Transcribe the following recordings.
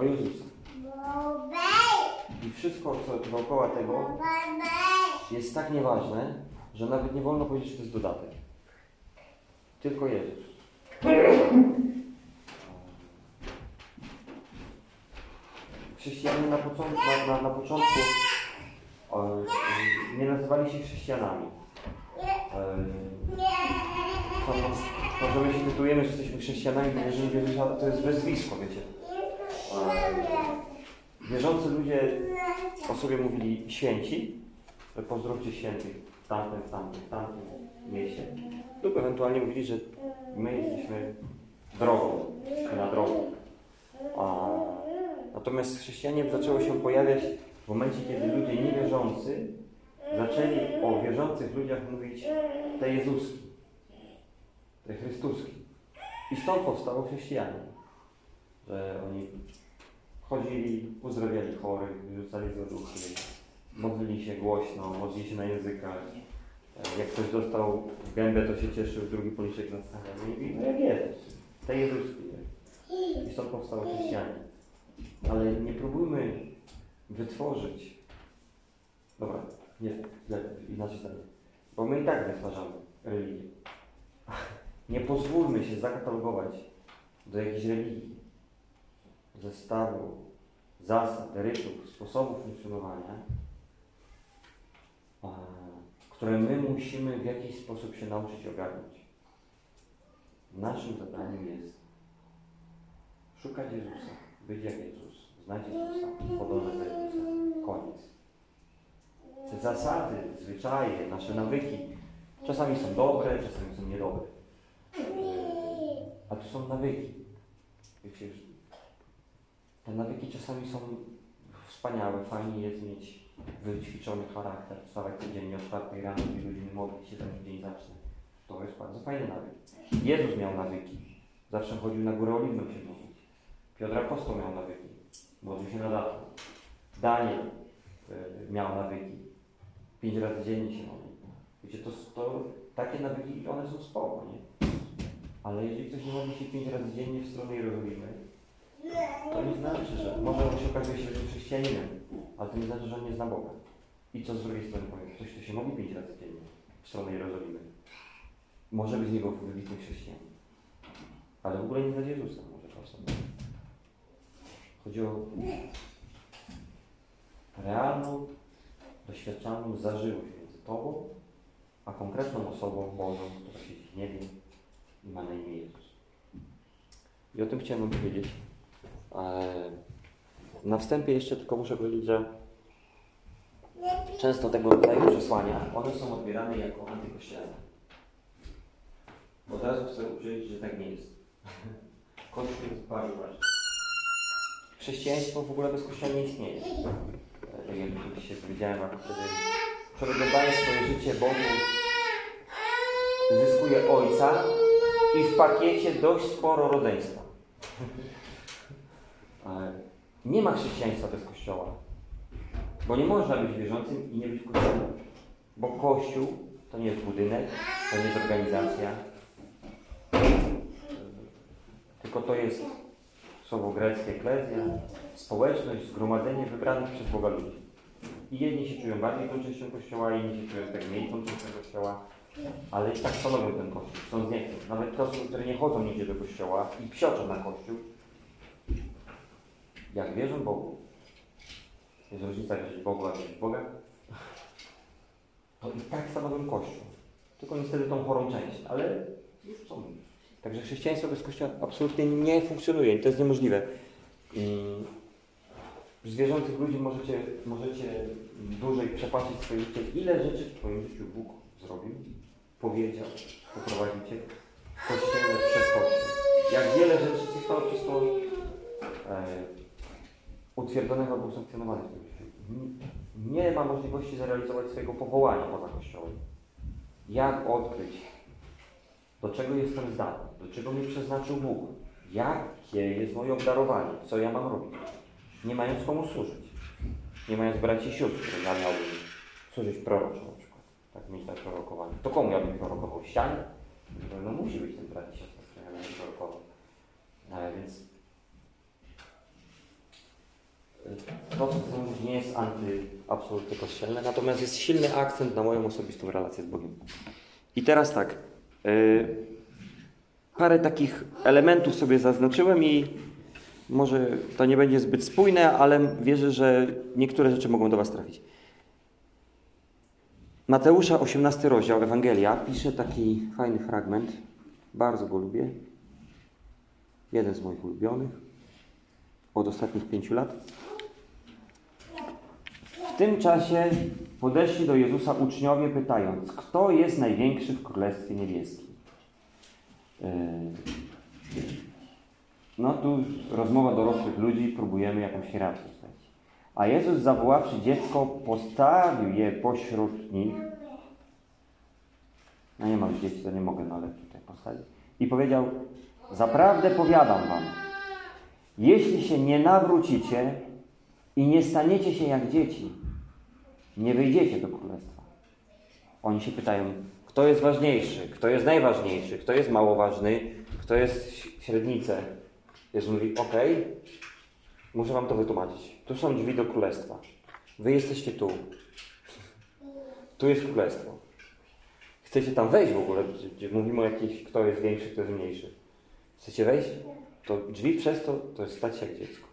o Jezusa. I wszystko, co dookoła tego jest tak nieważne, że nawet nie wolno powiedzieć, że to jest dodatek. Tylko Jezus. Chrześcijanie na początku, na, na, na początku e, nie nazywali się chrześcijanami. E, to, to, że my się tytułujemy, że jesteśmy chrześcijanami, bo wierzymy to jest wyzwisko, wiecie. Wierzący ludzie o sobie mówili święci, że świętych w tamtym, w tamtym, w tamtym mieście. Lub ewentualnie mówili, że my jesteśmy drogą, na drogą. A, natomiast chrześcijaństwo zaczęło się pojawiać w momencie, kiedy ludzie niewierzący zaczęli o wierzących ludziach mówić te Jezuski, te Chrystuski. I stąd powstało chrześcijanie. Że oni chodzili, uzdrawiali chorych, wyrzucali złe duchy, modlili się głośno, modlili się na językach. Jak ktoś dostał gębę, to się cieszył, drugi policzek nastawiał. I no jak jest, te Jezuski. I stąd powstało chrześcijanie. Ale nie próbujmy wytworzyć. Dobra, nie, inaczej zdanie. Bo my i tak wytwarzamy religię. Nie pozwólmy się zakatalogować do jakiejś religii, zestawu zasad, rytów, sposobów funkcjonowania, które my musimy w jakiś sposób się nauczyć ogarnąć. Naszym zadaniem jest szukać Jezusa, być jak Jezus, znać Jezusa, podążać za Jezusem. Koniec. Te zasady, zwyczaje, nasze nawyki czasami są dobre, czasami są niedobre. A to są nawyki. Wiecie, nawyki czasami są wspaniałe, fajnie jest mieć wyćwiczony charakter, wstawać codziennie o 4 rano, dwie godziny modlić się, zanim dzień zacznie. To jest bardzo fajny nawyk. Jezus miał nawyki. Zawsze chodził na górę oliwną się modlić. Piotr Apostoł miał nawyki. Modlił się na dachу. Daniel y, miał nawyki. Pięć razy dziennie się modlił. Wiecie, to, to takie nawyki, one są spoko, nie? Ale jeżeli ktoś nie modli się pięć razy dziennie w stronę Jerozolimy, to nie znaczy, że może on się okazuje się chrześcijaninem, ale to nie znaczy, że on nie zna Boga. I co z drugiej strony powiem? Ktoś, kto się modli pięć razy dziennie w stronę Jerozolimy, może być z niego wybitny chrześcijanin. Ale w ogóle nie zna Jezusa, może czasem. Chodzi o realną, doświadczalną zażyłość między Tobą, a konkretną osobą Bożą, która siedzi w niebie i ma na imię Jezus. I o tym chciałem powiedzieć. Na wstępie jeszcze tylko muszę powiedzieć, że często tego rodzaju przesłania, one są odbierane jako antykościelne. Od razu chcę uczyć, że tak nie jest. Kościół jest bardzo ważny. Chrześcijaństwo w ogóle bez kościoła nie istnieje. Tak jak dzisiaj powiedziałem, a wtedy przerogowanie swoje życie Bogu zyskuje Ojca i w pakiecie dość sporo rodzeństwa. Nie ma chrześcijaństwa bez Kościoła. Bo nie można być wierzącym i nie być w Kościele. Bo Kościół to nie jest budynek, to nie jest organizacja, tylko to jest słowo greckie eklezja, społeczność, zgromadzenie wybranych przez Boga ludzi. I jedni się czują bardziej tą częścią Kościoła, inni się czują tak mniej tą częścią Kościoła, ale i tak stanowią ten Kościół, są z niego. Nawet te osoby, które nie chodzą nigdzie do Kościoła i psioczą na Kościół, jak wierzą Bogu, jest różnica wierzyć Bogu, a wierzyć Boga, to i tak stanowią Kościół. Tylko niestety tą chorą część, ale już są. Także chrześcijaństwo bez Kościoła absolutnie nie funkcjonuje i to jest niemożliwe. I z wierzących ludzi możecie, możecie dłużej przepłacić swoje życie. Ile rzeczy w Twoim życiu Bóg zrobił, powiedział, poprowadził Cię w Kościele przez Kościół. Jak wiele rzeczy zostało przez to e, utwierdzonego albo usankcjonowanych. Nie ma możliwości zrealizować swojego powołania poza Kościołem. Jak odkryć, do czego jestem zdany, do czego mnie przeznaczył Bóg, jakie jest moje obdarowanie, co ja mam robić, nie mając komu służyć, nie mając braci i sióstr, którym ja miałbym służyć proroczo na przykład, tak mieć tak prorokowanie. To komu ja bym prorokował? Ścianie? No musi być ten brat i siostra, który ja bym prorokował. No, więc to, mówić, nie jest anty absolutnie kościelne, natomiast jest silny akcent na moją osobistą relację z Bogiem. I teraz tak, yy, parę takich elementów sobie zaznaczyłem i może to nie będzie zbyt spójne, ale wierzę, że niektóre rzeczy mogą do Was trafić. Mateusza, 18 rozdział Ewangelia, pisze taki fajny fragment. Bardzo go lubię. Jeden z moich ulubionych od ostatnich pięciu lat. W tym czasie podeszli do Jezusa uczniowie, pytając: Kto jest największy w Królestwie Niebieskim? Yy, no tu rozmowa dorosłych ludzi, próbujemy jakąś hierarchię ustalić. A Jezus zawoławszy dziecko, postawił je pośród nich. No nie mam dzieci, to nie mogę, no ale tutaj postawić. I powiedział, zaprawdę powiadam wam, jeśli się nie nawrócicie i nie staniecie się jak dzieci, nie wyjdziecie do królestwa. Oni się pytają, kto jest ważniejszy, kto jest najważniejszy, kto jest mało ważny, kto jest średnicę. Jezus mówi, ok, muszę wam to wytłumaczyć. Tu są drzwi do królestwa. Wy jesteście tu. Tu jest królestwo. Chcecie tam wejść w ogóle, mówimy o jakiś, kto jest większy, kto jest mniejszy. Chcecie wejść? To drzwi przez to, to jest stać jak dziecko.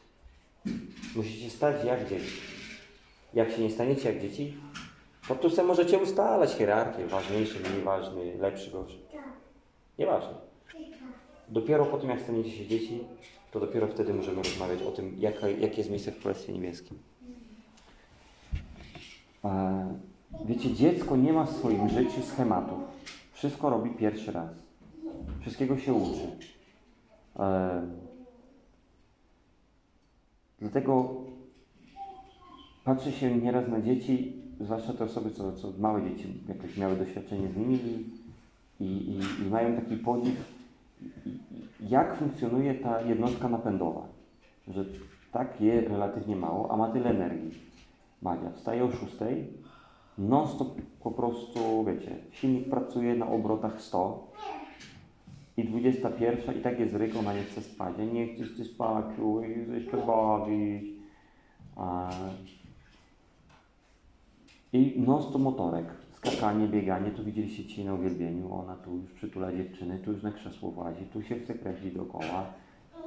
Musicie stać jak dzieci. Jak się nie staniecie jak dzieci, to tu sobie możecie ustalać hierarchię, ważniejszy, mniej ważny, lepszy, gorszy. Nieważne. Dopiero po tym, jak staniecie się dzieci, to dopiero wtedy możemy rozmawiać o tym, jakie jest miejsce w Królestwie Niebieskim. E, wiecie, dziecko nie ma w swoim życiu schematów. Wszystko robi pierwszy raz. Wszystkiego się uczy. E, dlatego patrzy się nieraz na dzieci, zwłaszcza te osoby, co, co małe dzieci jakoś miały doświadczenie z nimi i, i, i, mają taki podziw, jak funkcjonuje ta jednostka napędowa. Że tak je relatywnie mało, a ma tyle energii. Madzia wstaje o 6, non stop po prostu, wiecie, silnik pracuje na obrotach 100 i 21 i tak jest ryk, ona nie chce spać. Nie chcesz ty spać, chcesz się bawić. A... I non motorek, skakanie, bieganie, tu widzieliście dzisiaj na uwielbieniu, ona tu już przytula dziewczyny, tu już na krzesło włazi, tu się chce kręcić dookoła.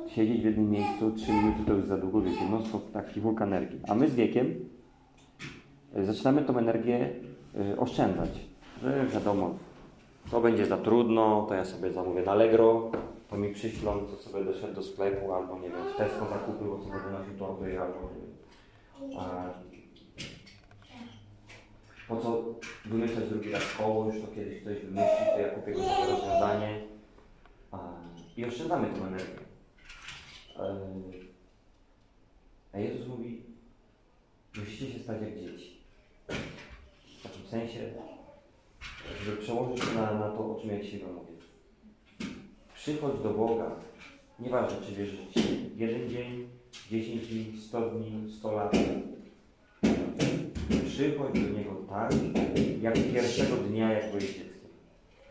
Siedzieć w jednym miejscu 3 minuty to już za długo, wiecie, stop taki wulkan energii. A my z wiekiem y, zaczynamy tą energię y, oszczędzać. Że wiadomo, to będzie za trudno, to ja sobie zamówię na Allegro, to mi przyślą, to sobie doszedł do sklepu, albo nie wiem, w Tesco zakupy, bo co będę nosił torby, albo. A, po co wymyślać drugi raz koło, już to kiedyś ktoś wymyśli, to ja kupię gotowe rozwiązanie a, i oszczędzamy tę energię. E, A Jezus mówi, musicie się stać jak dzieci. W takim sensie, żeby przełożyć na, na to, o czym ja dzisiaj Wam mówię. Przychodź do Boga, nieważne czy wierzysz dzisiaj jeden dzień, 10 dni, 100 dni, 100 lat. Przychodź do Niego tak, jak pierwszego dnia, jak byłeś dzieckiem.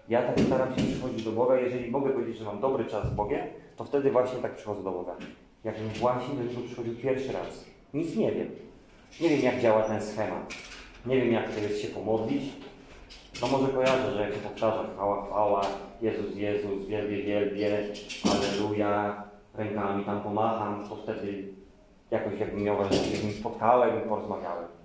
Ja tak staram się przychodzić do Boga, jeżeli mogę powiedzieć, że mam dobry czas z Bogiem, to wtedy właśnie tak przychodzę do Boga. Jakbym właśnie do Niego przychodził pierwszy raz. Nic nie wiem. Nie wiem, jak działa ten schemat. Nie wiem, jak to jest się pomodlić. No może kojarzę, że jak się powtarza chwała, chwała, Jezus, Jezus, wielbię, wielbię, Alleluja, rękami tam pomacham, to wtedy jakoś jakbym miał wrażenie, że z nim spotkałem i porozmawiałem.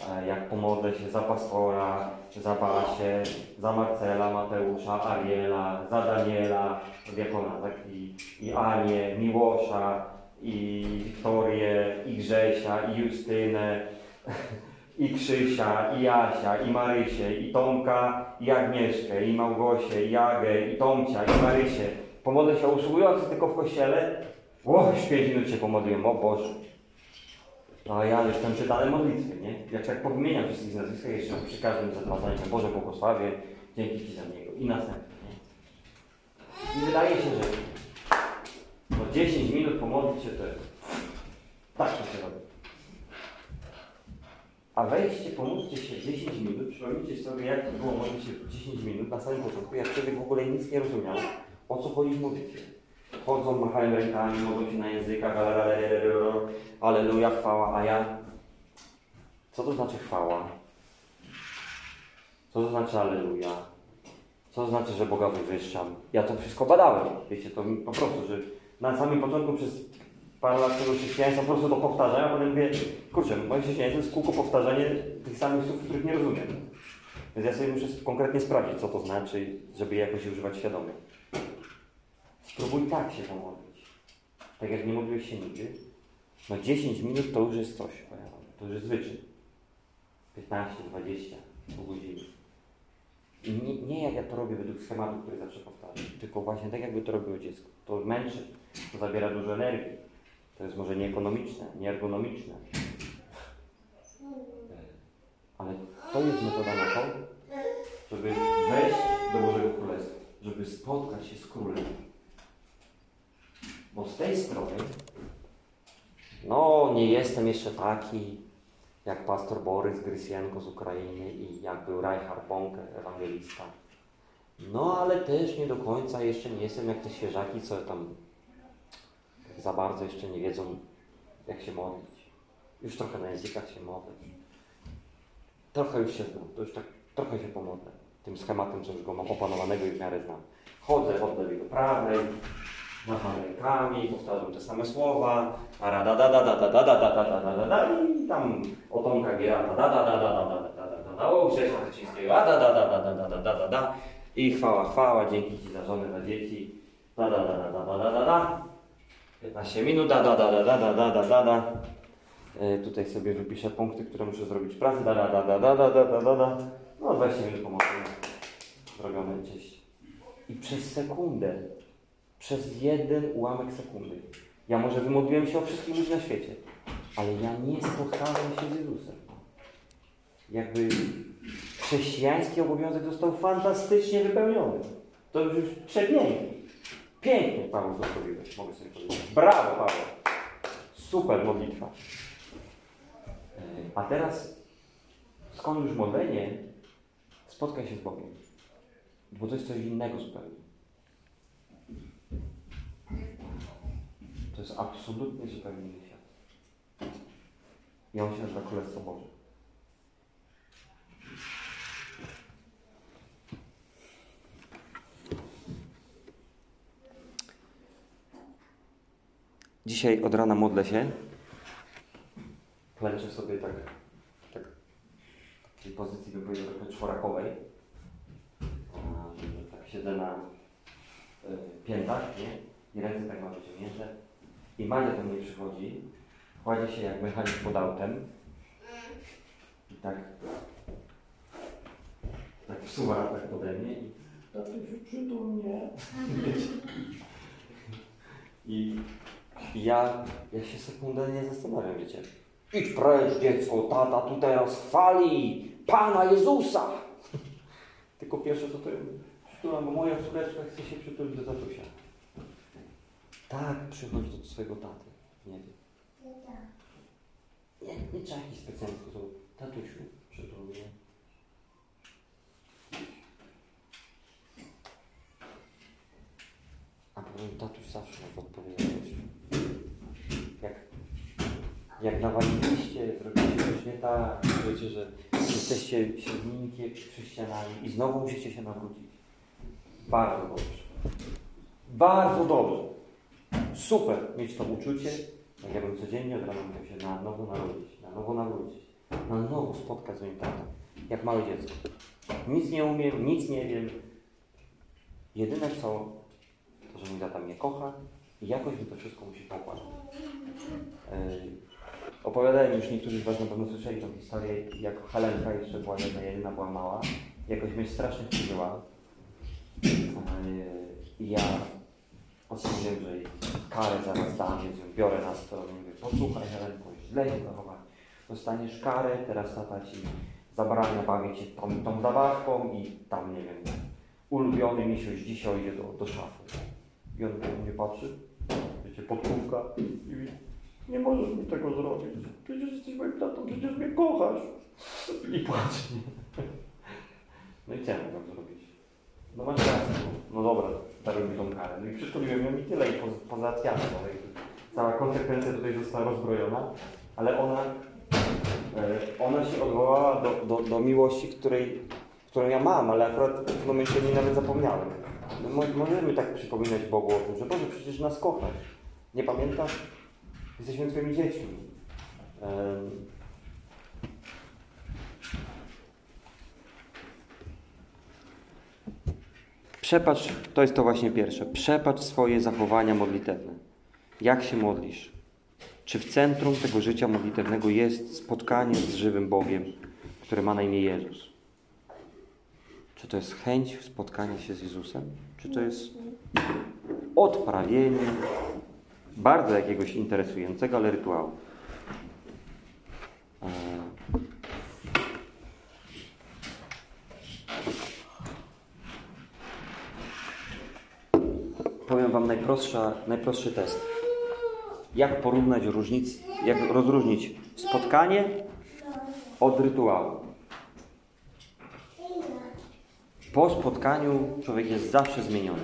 E, Jak pomodlę się za pastora, za Basię, za Marcela, Mateusza, Ariela, za Daniela, diakona, tak? I, i Anię, Miłosza, i Wiktorię, i Grzesia, i Justynę, i Krzysia, i Jasia, i Marysię, i Tomka, i Agnieszkę, i Małgosię, i Agę, i Tomcia, i Marysię. Pomodlę się o usługujących tylko w kościele. Już pięć minut się pomodliłem, o Boże. No ja jestem czytane modlitwy, nie? Jak tak powymieniam wszystkich nazwiska, jeszcze przy każdym zapłacaniu Boże błogosławie, dzięki Ci za niego. I następnie, nie? I wydaje się, że no 10 minut pomodlić się to jest... Tak to się robi. A wejdźcie, pomódlcie się 10 minut, przypomnijcie sobie, jak to było modlić się 10 minut na samym początku, jak człowiek w ogóle nic nie rozumiał, o co chodzi w modlitwie. Chodzą, machają rękami, modlą się na językach, aleluja, chwała, a ja... Co to znaczy chwała? Co to znaczy aleluja? Co to znaczy, że Boga wywyższam? Ja to wszystko badałem, wiecie, to po prostu, że na samym początku przez parę lat tego chrześcijaństwa po prostu to powtarzam, a potem mówię, kurczę, moje chrześcijaństwo jest kółko powtarzanie tych samych słów, których nie rozumiem. Więc ja sobie muszę konkretnie sprawdzić, co to znaczy, żeby je jakoś używać świadomie. Spróbuj tak się pomodlić. Tak jak nie modliłeś się nigdy. No 10 minut to już jest coś, to już jest zwyczaj. 15, 20, pół godziny. I nie, nie jak ja to robię według schematu, który zawsze powtarzam, tylko właśnie tak jakby to robiło dziecko. To męczy, to zabiera dużo energii. To jest może nieekonomiczne, nieergonomiczne. Ale to jest metoda na to, żeby wejść do Bożego Królestwa, żeby spotkać się z Królem. Bo z tej strony, no nie jestem jeszcze taki, jak pastor Borys Grysjenko z Ukrainy i jak był Reinhard Bonke, ewangelista. No ale też nie do końca jeszcze nie jestem jak te świeżaki, co tam za bardzo jeszcze nie wiedzą, jak się modlić. Już trochę na językach się modlę. Trochę już się znam, to już tak trochę się pomodlę. Tym schematem, co już go mam opanowanego i w miarę znam. Chodzę od lewej do prawej, macham rękami, powtarzam te same słowa, a rada da da da da da da da da da da da i tam o Tomka Gierata da da da da da da da da da da o Grzesia Kaczyńskiego a da da da da da da da da da da i chwała, chwała, dzięki Ci za żonę, za dzieci, da da da da da da da da da 15 minut, da da da da da da da da da da E, Tutaj sobie wypiszę punkty, które muszę zrobić pracy, da da da da da da da da da da no 20 minut pomocy zrobione, cześć i przez sekundę przez jeden ułamek sekundy. Ja może wymodliłem się o wszystkich ludzi na świecie, ale ja nie spotkałem się z Jezusem. Jakby chrześcijański obowiązek został fantastycznie wypełniony. To już przepięknie. Pięknie, Paweł, to zrobiłeś, mogę sobie powiedzieć. Brawo, Paweł. Super modlitwa. A teraz, skąd już modlenie, spotkaj się z Bogiem. Bo to jest coś innego zupełnie. To jest absolutnie zupełnie inny świat. I on się nazywa Królestwo Boże. Dzisiaj od rana modlę się. Klęczę sobie tak, tak w takiej pozycji, bym powiedział, trochę czworakowej. Tak siedzę na y, piętach, nie? I ręce tak mam wyciągnięte. I Mania do mnie przychodzi, kładzie się jak mechanik pod autem i tak tak wsuwa tak pode mnie i tatusiu przytul mnie. I, ja, ja się sekundę nie zastanawiam, wiecie. Idź precz dziecko, tata tu teraz chwali Pana Jezusa. Tylko pierwsze co to jest, bo moja córeczka chce się przytulić do tatusia. Tak, przychodź do swojego taty. Nie wiem. Nie, nie trzeba jakiś specjalny sposób. Tatusiu, przytul. A potem tatuś zawsze odpowiada. wiesz. Jak, jak nawaliliście, zrobiliście coś nie tak, wiecie, że jesteście średnimi chrześcijanami i znowu musicie się nawrócić. Bardzo dobrze. Bardzo dobrze. Super mieć to uczucie, jak ja bym codziennie od rana musiał się na nowo narodzić, na nowo nawrócić, na nowo spotkać z moim tatą, jak małe dziecko. Nic nie umiem, nic nie wiem. Jedyne co, to że mój tata mnie kocha i jakoś mi to wszystko musi poukładać. Yy, opowiadałem już, niektórzy z Was na pewno słyszeli tą historię, jak Helenka jeszcze była jedna, jedyna była mała, jakoś mnie strasznie wkurzyła. I ja że jej karę więc ją biorę na stronę mówię, posłuchaj Helenko, źle się zachowałeś. Dostaniesz karę, teraz tata Ci zabrania bawić się tą, tą zabawką i tam, nie wiem, ulubiony misiuś dzisiaj idzie do, do szafy. I on mnie patrzy, wiecie, podkówka i mówi, nie możesz mi tego zrobić. Przecież jesteś moim tatą, przecież mnie kochasz. I płacze. No i co ja mogę zrobić? No masz rację, no dobra, mi tą karę. No i przytuliłem ją i tyle, i pozałatwiamy. No, cała konsekwencja tutaj została rozbrojona, ale ona, e, ona się odwołała do, do, do miłości, której, którą ja mam, ale akurat w tym momencie nie nawet zapomniałem. No, możemy tak przypominać Bogu o tym, że Boże, przecież nas kochasz. Nie pamiętasz? Jesteśmy Twoimi dziećmi. Przepacz, to jest to właśnie pierwsze. Przepacz swoje zachowania modlitewne. Jak się modlisz? Czy w centrum tego życia modlitewnego jest spotkanie z żywym Bogiem, które ma na imię Jezus? Czy to jest chęć spotkania się z Jezusem? Czy to jest odprawienie bardzo jakiegoś interesującego, ale rytuału? Wam najprostszy test. Jak porównać różnic, jak rozróżnić spotkanie od rytuału? Po spotkaniu człowiek jest zawsze zmieniony.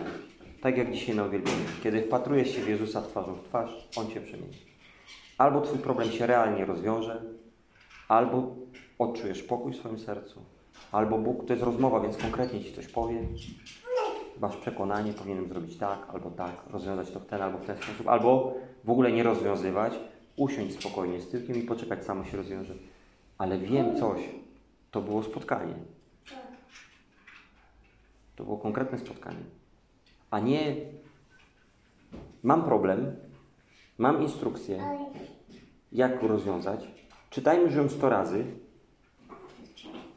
Tak jak dzisiaj na uwielbieniu. Kiedy wpatrujesz się w Jezusa twarzą w twarz, On Cię przemieni. Albo Twój problem się realnie rozwiąże, albo odczujesz pokój w swoim sercu, albo Bóg, to jest rozmowa, więc konkretnie Ci coś powie, masz przekonanie, powinienem zrobić tak, albo tak, rozwiązać to w ten albo w ten sposób, albo w ogóle nie rozwiązywać, usiąść spokojnie z tyłkiem i poczekać, samo się rozwiąże. Ale wiem coś, to było spotkanie. To było konkretne spotkanie. A nie mam problem, mam instrukcję, jak go rozwiązać, czytajmy już ją 100 razy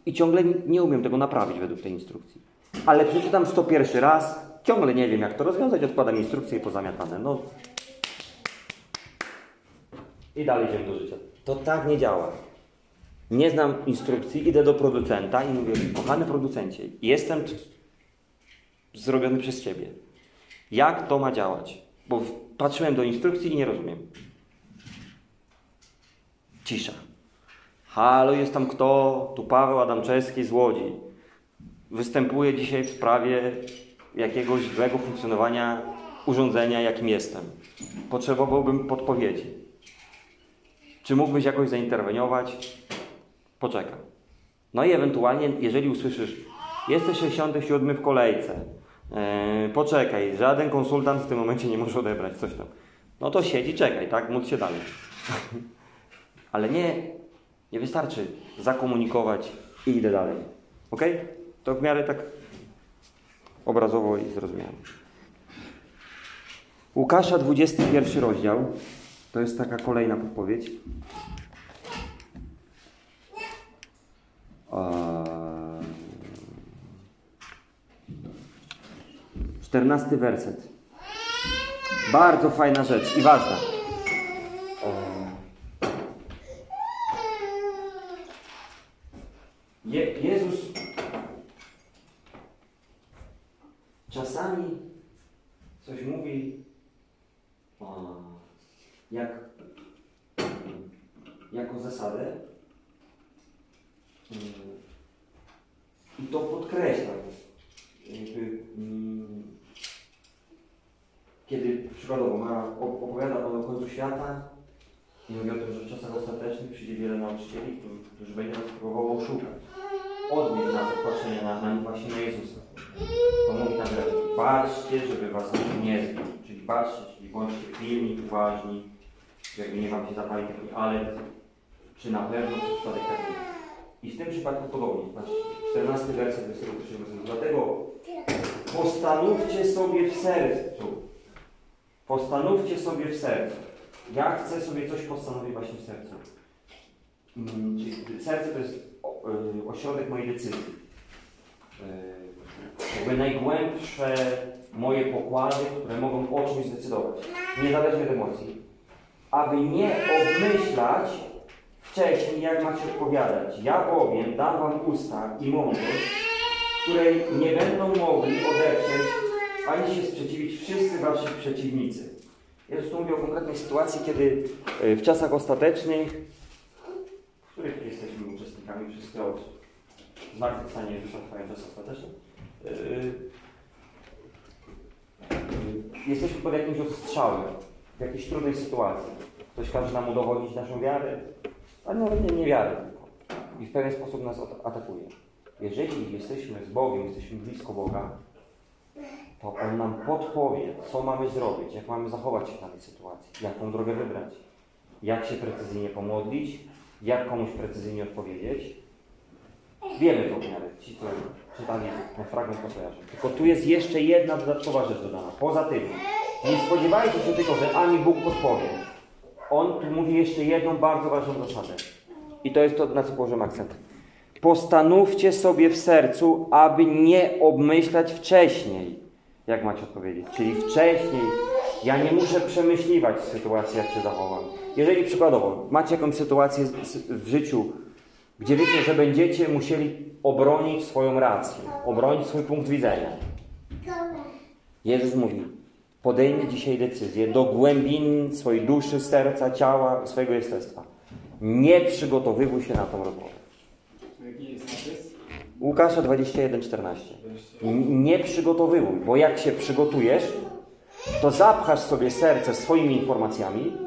i ciągle nie umiem tego naprawić według tej instrukcji ale przeczytam 101 raz, ciągle nie wiem jak to rozwiązać, odkładam instrukcję i pozamiatane. No. I dalej idziemy do życia. To tak nie działa. Nie znam instrukcji, idę do producenta i mówię, kochany producencie, jestem zrobiony przez Ciebie. Jak to ma działać? Bo patrzyłem do instrukcji i nie rozumiem. Cisza. Halo, jest tam kto? Tu Paweł Adamczewski z Łodzi występuję dzisiaj w sprawie jakiegoś złego funkcjonowania urządzenia, jakim jestem. Potrzebowałbym podpowiedzi. Czy mógłbyś jakoś zainterweniować? Poczekam. No i ewentualnie, jeżeli usłyszysz, jesteś 67 w kolejce, yy, poczekaj, żaden konsultant w tym momencie nie może odebrać coś tam. No to siedzi, czekaj, tak? Módl się dalej. Ale nie, nie wystarczy zakomunikować i idę dalej. Ok? To w miarę tak obrazowo i zrozumiałe. Łukasza 21 rozdział. To jest taka kolejna podpowiedź. Czternasty werset. Bardzo fajna rzecz i ważna. Jezus Czasami coś mówi o, jak, jako zasadę mm, i to podkreśla. Jakby, mm, kiedy przykładowo ma, opowiada o końcu świata i mówi o tym, że w czasach ostatecznych przyjdzie wiele nauczycieli, którzy będzie nas próbowało oszukać. Odnieść nas od na, na właśnie na Jezusa to mówi tak, że baczcie, żeby was nie zbił. Czyli baczcie, czyli bądźcie pilni, uważni, jakby nie wam się zapali taki ale czy na pewno przypadek taki. I w tym przypadku podobnie. Patrzcie, 14 werset 21 wersetu. Dlatego postanówcie sobie w sercu. Postanówcie sobie w sercu. Ja chcę sobie coś postanowić właśnie w sercu. Mm, czyli serce to jest y, ośrodek mojej decyzji. Y, jakby najgłębsze moje pokłady, które mogą o czymś zdecydować, niezależnie od emocji. Aby nie obmyślać wcześniej, jak macie odpowiadać. Ja bowiem dam wam usta i mądrość, której nie będą mogli odeprzeć ani się sprzeciwić wszyscy wasi przeciwnicy. Jezus tu mówi o konkretnej sytuacji, kiedy e, w czasach ostatecznych, w których jesteśmy uczestnikami przez to zmartwychwstanie Jezusa trwają czasy ostateczne, Yy, y, jesteśmy pod jakimś ostrzałem, w jakiejś trudnej sytuacji. Ktoś każe nam udowodnić naszą wiarę, a nawet nie, nie wiarę tylko. I w pewien sposób nas at- atakuje. Jeżeli jesteśmy z Bogiem, jesteśmy blisko Boga, to On nam podpowie, co mamy zrobić, jak mamy zachować się w danej sytuacji, jaką drogę wybrać, jak się precyzyjnie pomodlić, jak komuś precyzyjnie odpowiedzieć. Wiemy to w miarę, ci co czytali ten fragment to kojarzą. Tylko tu jest jeszcze jedna dodatkowa rzecz dodana. Poza tym, nie spodziewajcie się tylko, że Ani Bóg podpowie. On tu mówi jeszcze jedną bardzo ważną zasadę. I to jest to, na co położymy akcent. Postanówcie sobie w sercu, aby nie obmyślać wcześniej, jak macie odpowiedzieć. Czyli wcześniej. Ja nie muszę przemyśliwać sytuacji, jak się zachowam. Jeżeli przykładowo macie jakąś sytuację w życiu, gdzie wiecie, że będziecie musieli obronić swoją rację, obronić swój punkt widzenia. Jezus mówi, podejmie dzisiaj decyzję do głębin swojej duszy, serca, ciała, swojego jestestwa. Nie przygotowywuj się na tą rozmowę. Łukasza 21:14. N- Nie przygotowywuj, bo jak się przygotujesz, to zapchasz sobie serce swoimi informacjami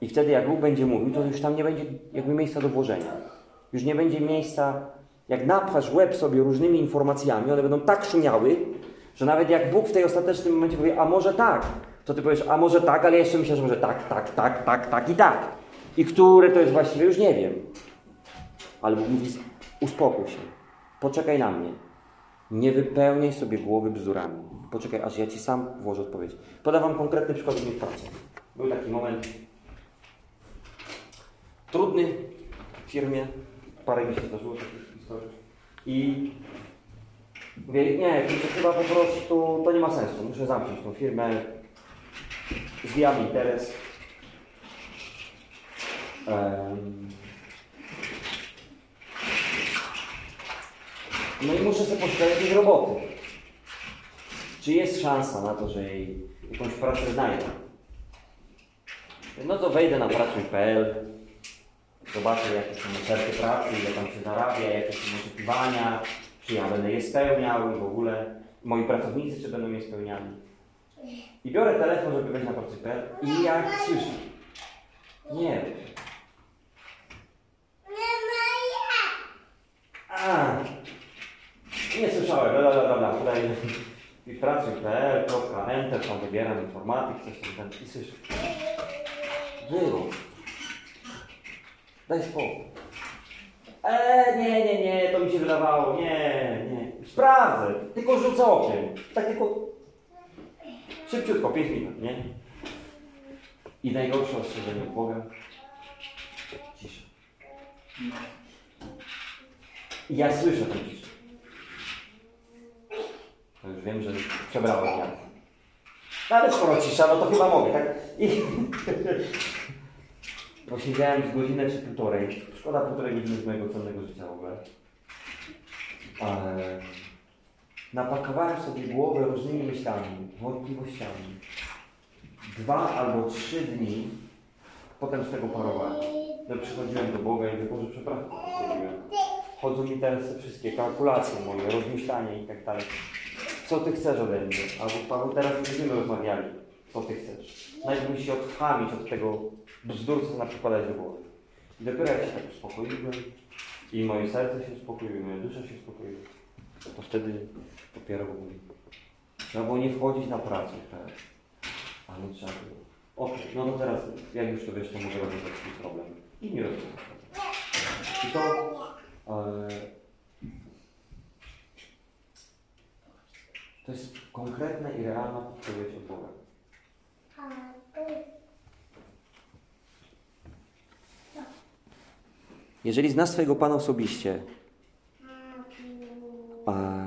i wtedy jak Bóg będzie mówił, to już tam nie będzie jakby miejsca do włożenia. Już nie będzie miejsca, jak napchasz łeb sobie różnymi informacjami, one będą tak szumiały, że nawet jak Bóg w tej ostatecznym momencie powie, a może tak, to ty powiesz, a może tak, ale jeszcze myślę, że może tak, tak, tak, tak, tak i tak. I które to jest właściwie, już nie wiem. Ale Bóg mówi, uspokój się, poczekaj na mnie. Nie wypełniaj sobie głowy bzdurami. Poczekaj, aż ja Ci sam włożę odpowiedź. Podam Wam konkretny przykład z mojej pracy. Był taki moment trudny w firmie. Parę mi się zdarzyło takich historii. I mówię, nie, chyba po prostu to nie ma sensu. Muszę zamknąć tą firmę. Zwijamy interes. Em, No i muszę sobie poszukać jakiejś roboty. Czy jest szansa na to, że jej jakąś pracę znajdę? No to wejdę na pracuj.pl, zobaczę jakie są oferty pracy, ile tam się zarabia, jakie są oczekiwania, czy ja będę je spełniał i w ogóle moi pracownicy, czy będą je spełniali. I biorę telefon, żeby wejść na pracuj.pl i jak słyszę, nie. A, nie słyszałem, dobra, dobra, dobra, tutaj i pracuj.pl, kropka, enter, tam wybieram informatyk, coś tam, tam i słyszę. Wyłącz. Daj spokój. Eee, nie, nie, nie, to mi się wydawało, nie, nie. Sprawdzę, tylko rzucę okiem. Tak tylko szybciutko, 5 minut, nie? I najgorsze ostrzeżenie od Boga. Cisza. I ja słyszę tę ciszę. Już wiem, że przebrałem ja. No ale skoro cisza, no to chyba mogę, tak? I... Posiedziałem z godzinę czy półtorej. Szkoda półtorej godziny z mojego cennego życia w ogóle. Ale napakowałem sobie głowę różnymi myślami, wątpliwościami. Dwa albo trzy dni potem z tego parowałem. No, przychodziłem do Boga i mówię, przepraszam. Chodzą mi teraz te wszystkie kalkulacje moje, rozmyślania i tak dalej. Co Ty chcesz ode mnie? Albo Paweł, teraz będziemy rozmawiali. Co Ty chcesz? Najpierw musisz się odchamić od tego bzdur, co nakładać do głowy. I dopiero jak się tak uspokoiłem i moje serce się uspokoiło, i moja dusza się uspokoiła, to wtedy dopiero mówi. Trzeba było nie wchodzić na pracę teraz. Ale trzeba było. Okej, no to teraz, jak już to wiesz, to mogę rozwiązać swój problem. I nie problem. I to e, to jest konkretna i realna podpowiedź od Boga. Jeżeli znasz swojego Pana osobiście a,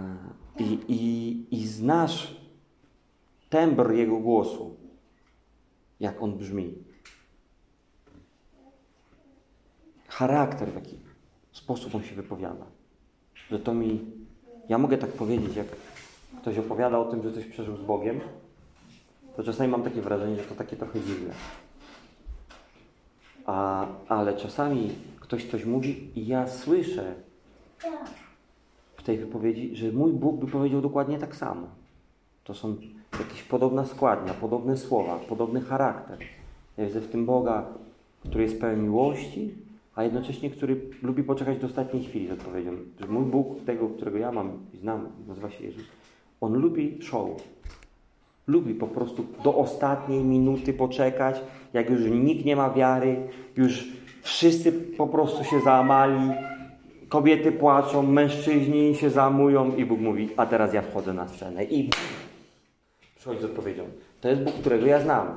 i, i, i znasz tembr Jego głosu, jak on brzmi, charakter, w jaki sposób on się wypowiada, że to mi, ja mogę tak powiedzieć, jak ktoś opowiada o tym, że coś przeżył z Bogiem, to czasami mam takie wrażenie, że to takie trochę dziwne. A, ale czasami ktoś coś mówi i ja słyszę w tej wypowiedzi, że mój Bóg by powiedział dokładnie tak samo. To są jakieś podobna składnia, podobne słowa, podobny charakter. Ja widzę w tym Boga, który jest pełen miłości, a jednocześnie który lubi poczekać do ostatniej chwili z odpowiedzią. Że mój Bóg, tego, którego ja mam i znam, nazywa się Jezus, on lubi show. Lubi po prostu do ostatniej minuty poczekać, jak już nikt nie ma wiary, już wszyscy po prostu się załamali, kobiety płaczą, mężczyźni się zamują i Bóg mówi, a teraz ja wchodzę na scenę i przychodzi z odpowiedzią. To jest Bóg, którego ja znam.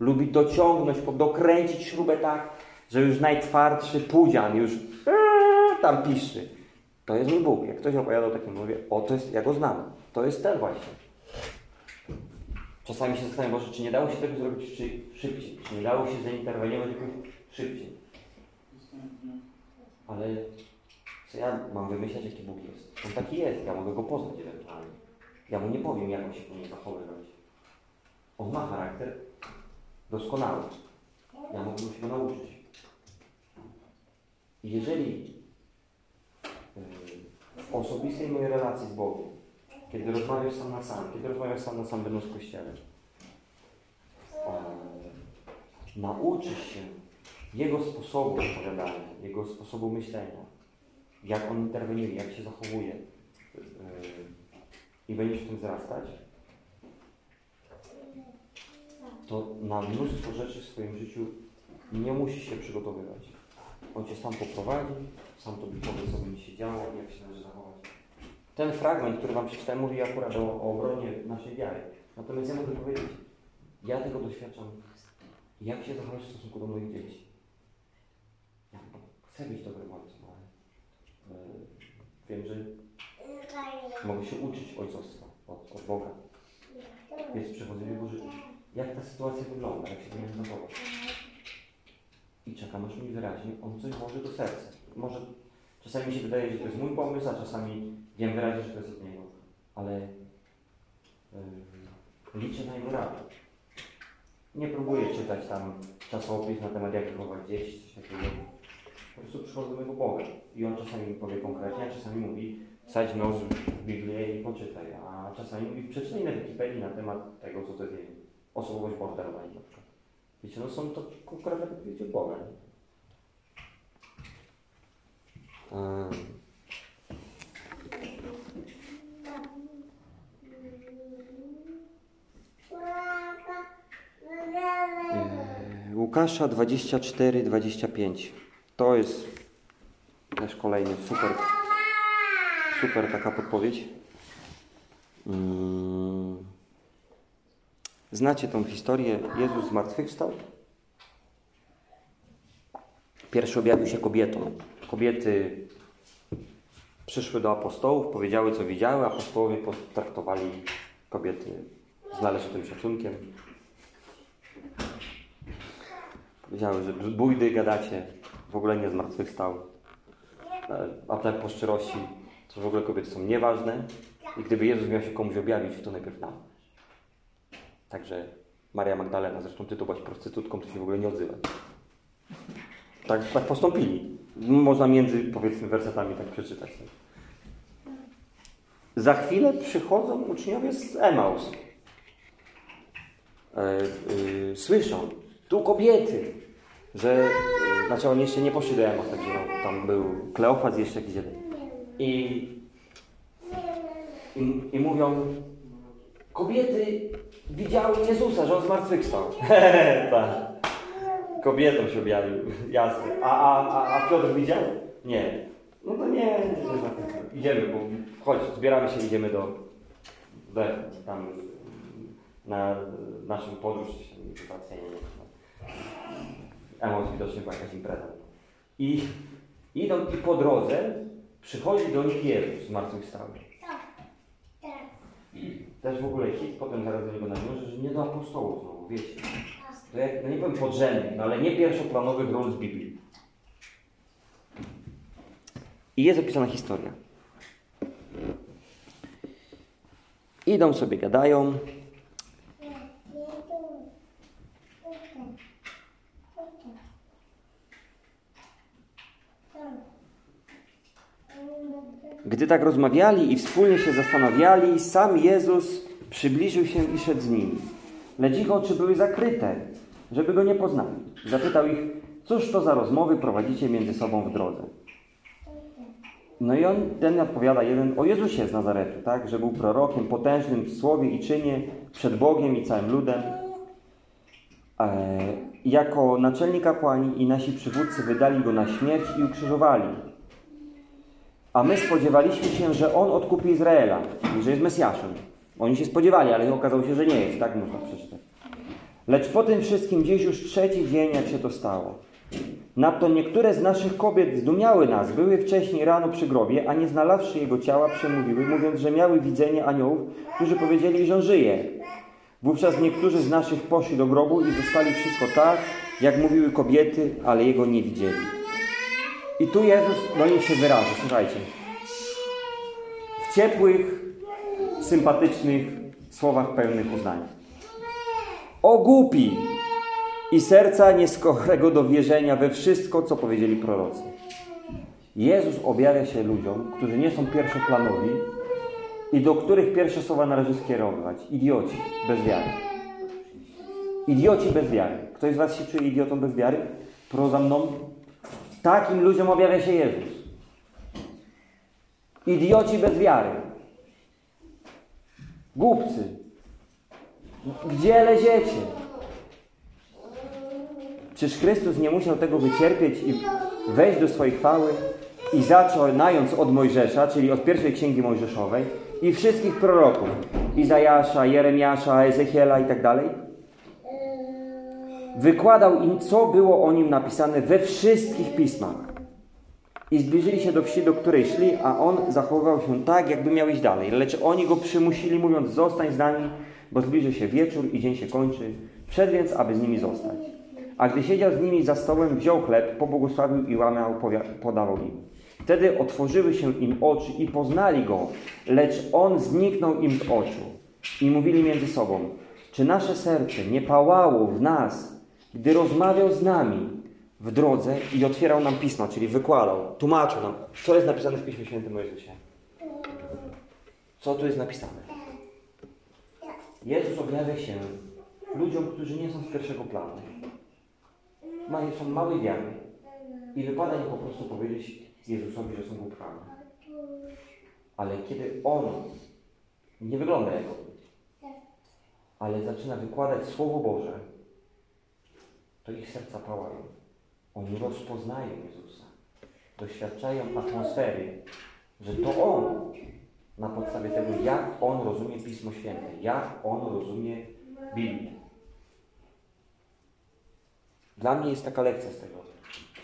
Lubi dociągnąć, dokręcić śrubę tak, że już najtwardszy pudzian już eee, tam piszczy. To jest mój Bóg. Jak ktoś opowiadał takim, mówię, o to jest, ja go znam. To jest ten właśnie. Czasami się zastanawiam, Boże, czy nie dało się tego zrobić szy- szybciej? Czy nie dało się zainterweniować jakoś szybciej? Ale co ja mam wymyślać, jaki Bóg jest? On taki jest, ja mogę go poznać ewentualnie. Ja mu nie powiem, jak on się powinien zachowywać. On ma charakter doskonały. Ja mogę się go nauczyć. I jeżeli yy, w osobistej mojej relacji z Bogiem, kiedy rozmawiasz sam na sam, kiedy rozmawiasz sam na sam będąc w Kościele, nauczysz się Jego sposobu opowiadania, Jego sposobu myślenia, jak On interweniuje, jak się zachowuje yy, i będziesz w tym wzrastać, to na mnóstwo rzeczy w swoim życiu nie musisz się przygotowywać. On Cię sam poprowadzi, sam Tobie powie, co będzie się działo jak się należy. Ten fragment, który Wam przeczytałem, mówi akurat o, o obronie naszej wiary. Natomiast ja mogę powiedzieć, ja tego doświadczam, jak się zachować w stosunku do moich dzieci. Ja chcę być dobrym ojcem, ale e, wiem, że mogę się uczyć ojcostwa od, od Boga. Więc przychodzę Boże, jak ta sytuacja wygląda, jak się mnie zachować. I czekam, aż mi wyraźnie on coś włoży do serca. Może czasami mi się wydaje, że to jest mój pomysł, a czasami wiem wyraźnie, że to jest od niego. Ale yy, liczę na jego radę. Nie próbuję czytać tam czasopis na temat jak wychować dzieci, coś takiego. Po prostu przychodzę do mojego Boga. I on czasami mi powie konkretnie, a czasami mówi wsadź nos w Biblię i poczytaj. A czasami mówi przeczytaj na Wikipedii na temat tego, co to jest osobowość borderline na przykład. Wiecie, no są to konkretne wypowiedzi od Boga. nie? Em. Yy, Łukasza 24, 25. To jest też kolejny super, super taka podpowiedź. Mm. Znacie tą historię? Jezus zmartwychwstał. Pierwszy objawił się kobietom. Kobiety przyszły do apostołów, powiedziały co widziały, apostołowie potraktowali kobiety z należytym szacunkiem. Powiedziały, że bójdy gadacie, w ogóle nie zmartwychwstał. E, A tak po szczerości, to w ogóle kobiety są nieważne. I gdyby Jezus miał się komuś objawić, to najpierw nam. Także Maria Magdalena, zresztą ty to byłaś prostytutką, to się w ogóle nie odzywaj. Tak, tak postąpili. Można między, powiedzmy, wersetami tak przeczytać. Za chwilę przychodzą uczniowie z Emaus. E, y, słyszą, tu kobiety, że, y, znaczy oni jeszcze nie poszli do Emaus, także no, tam był Kleofas jeszcze jakiś jeden. I, i, I mówią, kobiety widziały Jezusa, że On zmartwychwstał. tak. Kobietom się objawił, jasne. A, a, a, a Piotr widział? Nie. No to nie, nie zmartwychwstał. Idziemy, bo chodź, zbieramy się, idziemy do, do tam na naszą podróż, wiem. Emos widocznie była jakaś impreza. I idą i po drodze przychodzi do nich Jezus zmartwychwstały. Też w ogóle hit, potem zaraz do niego nawiążę, że nie do apostołów znowu, wiecie. No nie powiem podrzędnych, no ale nie pierwszoplanowych ról z Biblii. I jest opisana historia. Idą sobie, gadają. Gdy tak rozmawiali i wspólnie się zastanawiali, sam Jezus Przybliżył się i szedł z nimi. Lecz ich oczy były zakryte, żeby go nie poznali. Zapytał ich, cóż to za rozmowy prowadzicie między sobą w drodze? No i on, ten odpowiada jeden o Jezusie z Nazaretu, tak? Że był prorokiem, potężnym w słowie i czynie, przed Bogiem i całym ludem. E, jako naczelnik kapłani i nasi przywódcy wydali go na śmierć i ukrzyżowali. A my spodziewaliśmy się, że on odkupi Izraela, że jest Mesjaszem. Oni się spodziewali, ale okazało się, że nie jest, tak można przeczytać. Lecz po tym wszystkim gdzieś już trzeci dzień, jak się to stało. Nadto niektóre z naszych kobiet zdumiały nas, były wcześniej rano przy grobie, a nie znalazłszy jego ciała, przemówiły, mówiąc, że miały widzenie aniołów, którzy powiedzieli, że on żyje. Wówczas niektórzy z naszych poszli do grobu i zostali wszystko tak, jak mówiły kobiety, ale jego nie widzieli. I tu Jezus do nich się wyraża, słuchajcie. W ciepłych, sympatycznych słowach pełnych uznania. O głupi i serca nieskorego do wierzenia we wszystko, co powiedzieli prorocy. Jezus objawia się ludziom, którzy nie są pierwszoplanowi i do których pierwsze słowa należy skierowywać. Idioci bez wiary. Idioci bez wiary. Ktoś z Was się czuje idiotą bez wiary? Proza mną? Takim ludziom objawia się Jezus. Idioci bez wiary. Głupcy. Gdzie leziecie? Czyż Chrystus nie musiał tego wycierpieć i wejść do swojej chwały i zaczynając od Mojżesza, czyli od pierwszej księgi Mojżeszowej i wszystkich proroków, Izajasza, Jeremiasza, Ezechiela i tak dalej, wykładał im, co było o nim napisane we wszystkich pismach. I zbliżyli się do wsi, do której szli, a on zachowywał się tak, jakby miał iść dalej. Lecz oni go przymusili, mówiąc: Zostań z nami, bo zbliży się wieczór i dzień się kończy. Wszedł więc, aby z nimi zostać. A gdy siedział z nimi za stołem, wziął chleb, pobłogosławił i łamał, podawał im. Wtedy otworzyły się im oczy i poznali go, lecz on zniknął im z oczu. I mówili między sobą: Czy nasze serce nie pałało w nas, gdy rozmawiał z nami w drodze i otwierał nam pisma, czyli wykładał, tłumaczył nam, co jest napisane w Piśmie Świętym o? Co tu jest napisane? Jezus objawia się ludziom, którzy nie są z pierwszego planu. Mają, są małej wiary i wypada im po prostu powiedzieć Jezusowi, że są głupkami. Ale kiedy On nie wygląda jak On, ale zaczyna wykładać Słowo Boże, to ich serca pałają. Oni rozpoznają Jezusa. Doświadczają atmosfery, że to On na podstawie tego, jak On rozumie Pismo Święte, jak On rozumie Biblię. Dla mnie jest taka lekcja z tego.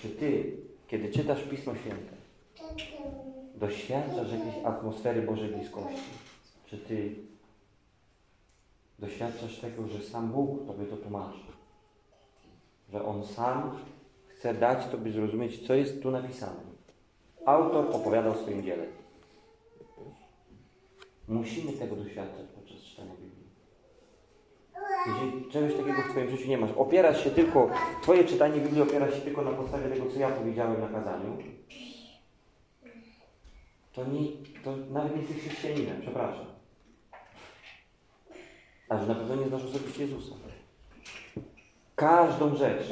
Czy Ty, kiedy czytasz Pismo Święte, doświadczasz jakiejś atmosfery Bożej bliskości? Czy Ty doświadczasz tego, że sam Bóg Tobie to tłumaczy? Że On sam chce dać Tobie zrozumieć, co jest tu napisane. Autor opowiada o swoim dziele. Musimy tego doświadczać podczas czytania Biblii. Jeżeli czegoś takiego w Twoim życiu nie masz, opierasz się tylko, Twoje czytanie Biblii opiera się tylko na podstawie tego, co ja powiedziałem na kazaniu, to, nie, to nawet nie jesteś chrześcijaninem, przepraszam. A że na pewno nie znasz osobiście Jezusa. Każdą rzecz,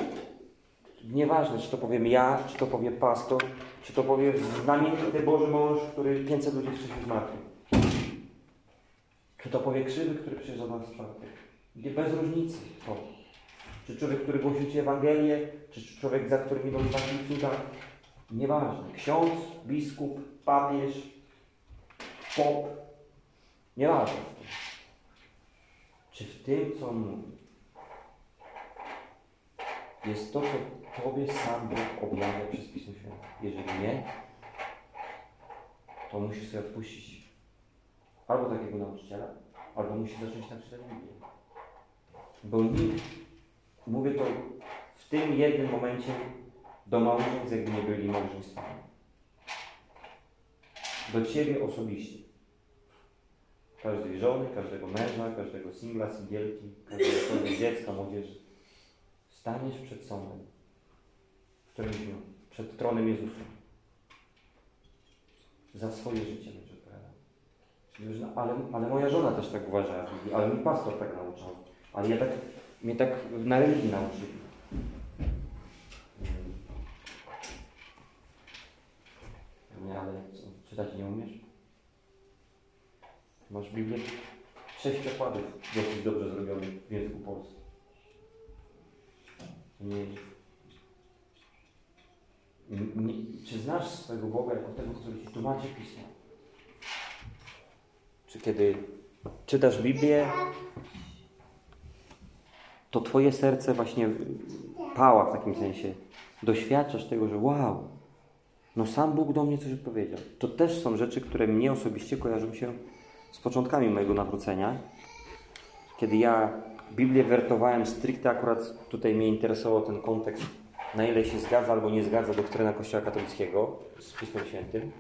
nieważne, czy to powiem ja, czy to powie pastor, czy to powie znamienity Boży mąż, który 500 ludzi wcześniej zmartwył. Czy to powie krzywy, który przyjeżdża do nas czwartek. Bez różnicy to. Czy człowiek, który głosi Ci Ewangelię, czy człowiek, za którym idą znaki cuda. Nieważne. Ksiądz, biskup, papież, pop. Nieważne. Czy w tym, co on mówi, jest to, co Tobie sam Bóg objawia przez Pismo Święte? Jeżeli nie, to musisz sobie odpuścić albo takiego nauczyciela, albo musisz zacząć tak czytać Biblię. Bo nikt, mówię to w tym jednym momencie do małżeństw, jakby nie byli małżeństwami. Do Ciebie osobiście. Każdej żony, każdego męża, każdego singla, singielki, każdego dziecka, młodzieży. Staniesz przed sądem, w którym dniu, przed tronem Jezusa. Za swoje życie. Już, ale, ale moja żona też tak uważa, ale mi pastor tak nauczał. Ale ja tak, mnie tak na religii nauczyli. Nie, ale co, czytać nie umiesz? Masz Biblię? Sześć przekładów dosyć dobrze zrobionych w języku polskim. Nie. Nie. Czy znasz swojego Boga jako tego, który Ci tłumaczy Pismo? Czy kiedy czytasz Biblię, to Twoje serce właśnie pała w takim sensie. Doświadczasz tego, że wow, no sam Bóg do mnie coś odpowiedział. To też są rzeczy, które mnie osobiście kojarzą się z początkami mojego nawrócenia. Kiedy ja Biblię wertowałem stricte, akurat tutaj mnie interesował ten kontekst, na ile się zgadza albo nie zgadza doktryna Kościoła katolickiego z Pismem Świętym.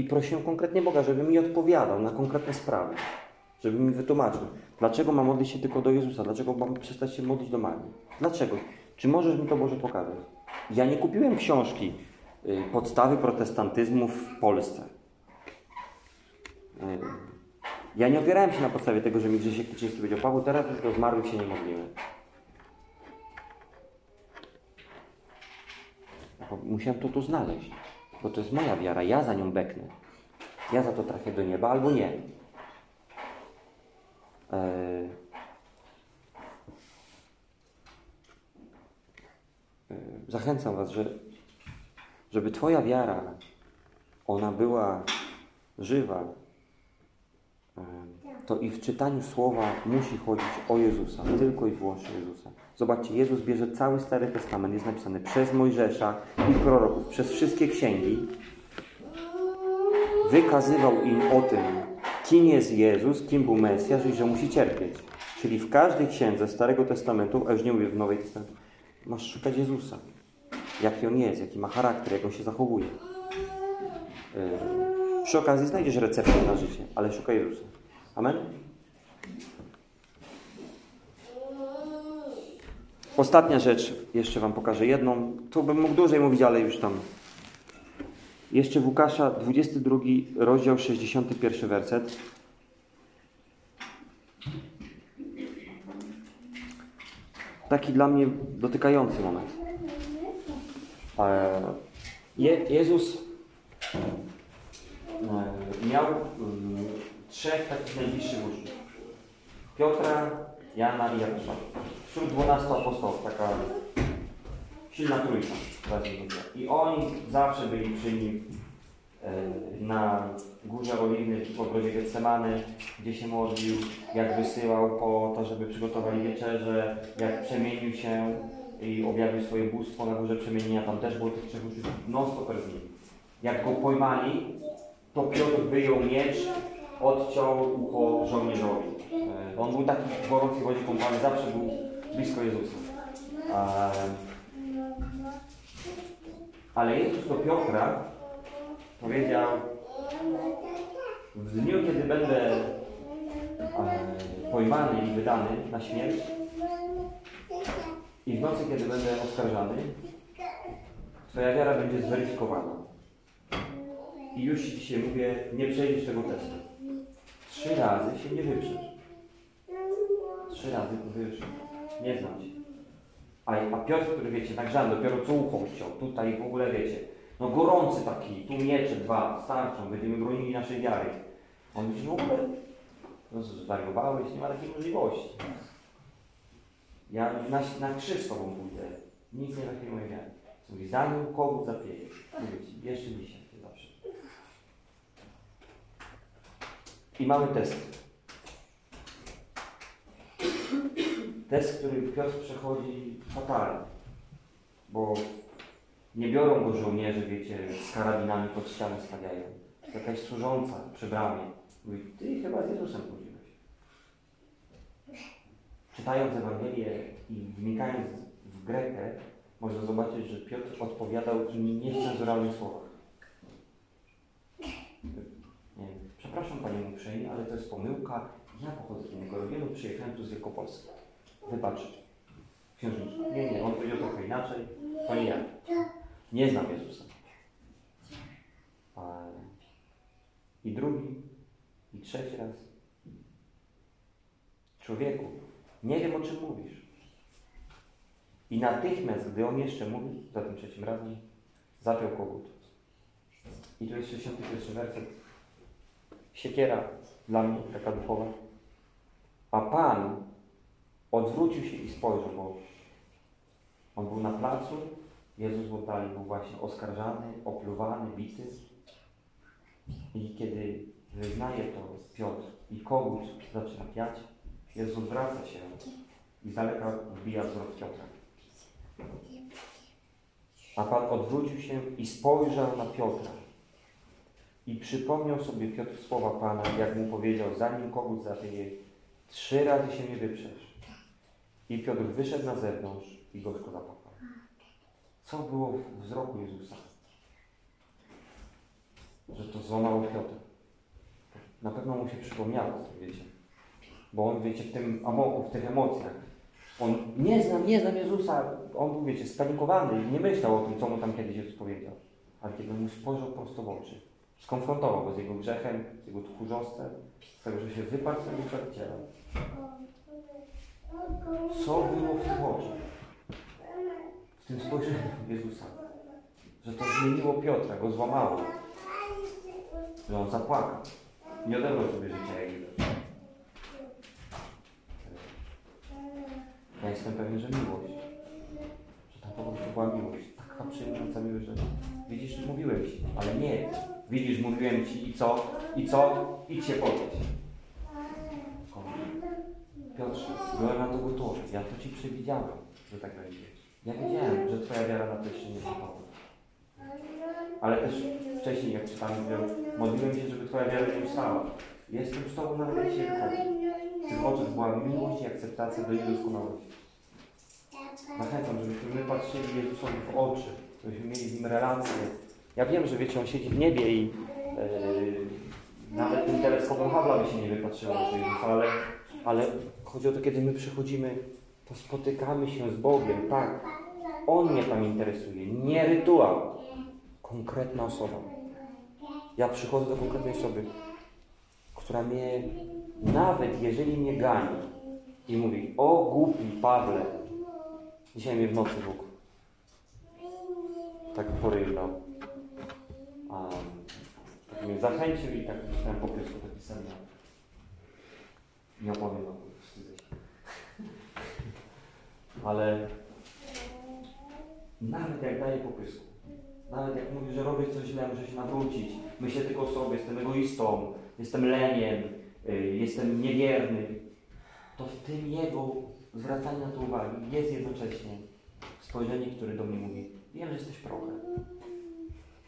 I prosiłem konkretnie Boga, żeby mi odpowiadał na konkretne sprawy. Żeby mi wytłumaczył, dlaczego mam modlić się tylko do Jezusa, dlaczego mam przestać się modlić do Marii. Dlaczego? Czy możesz mi to Boże pokazać? Ja nie kupiłem książki y, Podstawy protestantyzmu w Polsce. Y, Ja nie opierałem się na podstawie tego, że mi Grzesiek Kuczyński powiedział, Paweł, teraz już do zmarłych się nie modlimy. Musiałem to tu znaleźć, bo to jest moja wiara, ja za nią beknę. Ja za to trafię do nieba albo nie. Eee, e, Zachęcam Was, że, żeby Twoja wiara, ona była żywa, e, to i w czytaniu słowa musi chodzić o Jezusa, tylko i wyłącznie Jezusa. Zobaczcie, Jezus bierze cały Stary Testament, jest napisany przez Mojżesza i proroków, przez wszystkie księgi, wykazywał im o tym, kim jest Jezus, kim był Mesjasz i że musi cierpieć. Czyli w każdej księdze Starego Testamentu, a już nie mówię w Nowej Testamentu, masz szukać Jezusa. Jaki on jest, jaki ma charakter, jak on się zachowuje. Yy, Przy okazji znajdziesz receptę na życie, ale szukaj Jezusa. Amen? Ostatnia rzecz, jeszcze Wam pokażę jedną. Tu bym mógł dłużej mówić, ale już tam. Jeszcze w Łukasza, 22 rozdział, 61 werset. Taki dla mnie dotykający moment. E, Je, Jezus e, miał mm, trzech takich najbliższych uczniów. Piotra, Jana i Janusza. Wśród dwunastu apostołów taka silna trójka. I oni zawsze byli przy nim e, na Górze Oliwnej, w ogrodzie Getsemany, gdzie się modlił, jak wysyłał po to, żeby przygotowali wieczerzę, jak przemienił się i objawił swoje bóstwo na Górze Przemienienia, tam też było tych trzech uczniów, non stop z nim. Jak go pojmali, to Piotr wyjął miecz, odciął ucho żołnierzowi. E, On był taki w gorącej wodzie kąpany, zawsze był blisko Jezusa. E, Ale Jezus do Piotra powiedział, w dniu, kiedy będę e, pojmany i wydany na śmierć i w nocy, kiedy będę oskarżany, Twoja wiara będzie zweryfikowana. I już Ci dzisiaj mówię, nie przejdziesz tego testu. Trzy razy się nie wyprzesz. Trzy razy powiesz, nie znam Cię. A, a Piotr, który wiecie, nagrzany, dopiero co ucho chciał, tutaj w ogóle wiecie, no gorący taki, tu miecze dwa starczą, będziemy bronili naszej wiary. On mówi, w ogóle, no zwariowałeś, nie ma takiej możliwości. Ja na, na krzyż z Tobą pójdę, nic nie takie mojej wiary. Mówi, zanim kogut zapiejesz, mówię Ci, jeszcze dzisiaj, zawsze. I mamy test. Test, który Piotr przechodzi fatalnie, bo nie biorą go żołnierze, wiecie, z karabinami pod ścianę stawiają. Jakaś służąca przy bramie. Mówi, ty chyba z Jezusem chodziłeś. Czytając Ewangelię i wnikając w Grekę, można zobaczyć, że Piotr odpowiadał w niecenzuralnych słowach. Nie przepraszam Panie uprzejmie, ale to jest pomyłka. Ja pochodzę z regionu, przyjechałem tu z Wielkopolski. Wybacz, księżniczka. Nie, nie, on powiedział trochę inaczej. To nie ja. Nie znam Jezusa. I drugi, I trzeci raz. Człowieku, nie wiem o czym mówisz. I natychmiast, gdy on jeszcze mówi, za tym trzecim razem, zapiął kogut. I tu jest 61 werset. Siekiera dla mnie, taka duchowa. A Pan odwrócił się i spojrzał, bo on był na placu, Jezus w oddali był właśnie oskarżany, opluwany, bity. I kiedy wyznaje to Piotr i kogut zaczyna piać, Jezus odwraca się i z daleka wbija wzrok Piotra. A Pan odwrócił się i spojrzał na Piotra. I przypomniał sobie Piotr słowa Pana, jak mu powiedział, zanim kogut zapieje, trzy razy się nie wyprzesz. I Piotr wyszedł na zewnątrz i gorzko zapłakał. Co było w wzroku Jezusa? Że to złamało Piotr. Na pewno mu się przypomniało, wiecie. Bo on, wiecie, w tym w tych emocjach. On nie znam, nie znam Jezusa. On był, wiecie, spanikowany i nie myślał o tym, co mu tam kiedyś Jezus powiedział. Ale kiedy mu spojrzał prosto w oczy, skonfrontował go z jego grzechem, z jego tchórzostwem, z tego, że się wyparł z tego. Co było w oczach? W tym spojrzeniu Jezusa. Że to zmieniło Piotra, go złamało. Że on zapłakał. Nie odebrał sobie życia widać. Ja jestem pewien, że miłość. Że tam po prostu była miłość. Taka przyjmująca miłość, że widzisz, mówiłem ci, ale nie. Widzisz, mówiłem ci i co? I co? Idź się podnieść. Piotrze, byłem na to gotowy. Ja to ci przewidziałem, że tak będzie. Ja wiedziałem, że twoja wiara na to jeszcze nie gotowa. Ale też wcześniej, jak mówią, modliłem się, żeby twoja wiara nie ustała. Jestem z tobą się wychodzi. W tych oczach była miłość i akceptacja do Jego doskonałości. Zachęcam, żebyśmy my patrzyli Jezusowi w oczy, żebyśmy mieli z Nim relację. Ja wiem, że wiecie, On siedzi w niebie i yy, nawet tym teleskopem Hubble'a by się nie wypatrzyło na Jezusa, ale, ale chodzi o to, kiedy my przychodzimy, to spotykamy się z Bogiem, tak. On mnie tam interesuje, nie rytuał. Konkretna osoba. Ja przychodzę do konkretnej osoby, która mnie, nawet jeżeli mnie gani i mówi, o głupi Pawle, dzisiaj mnie w nocy Bóg tak porywał. A, tak mnie zachęcił i tak dostałem po prostu taki sen. Nie opowiem wstydzę się. Ale nawet jak daje popysku, nawet jak mówi, że robię coś źle, muszę się nawrócić, myślę tylko o sobie, jestem egoistą, jestem leniem, y, jestem niewierny, to w tym jego zwracanie na to uwagi jest jednocześnie spojrzenie, które do mnie mówi, wiem, że jesteś prochem.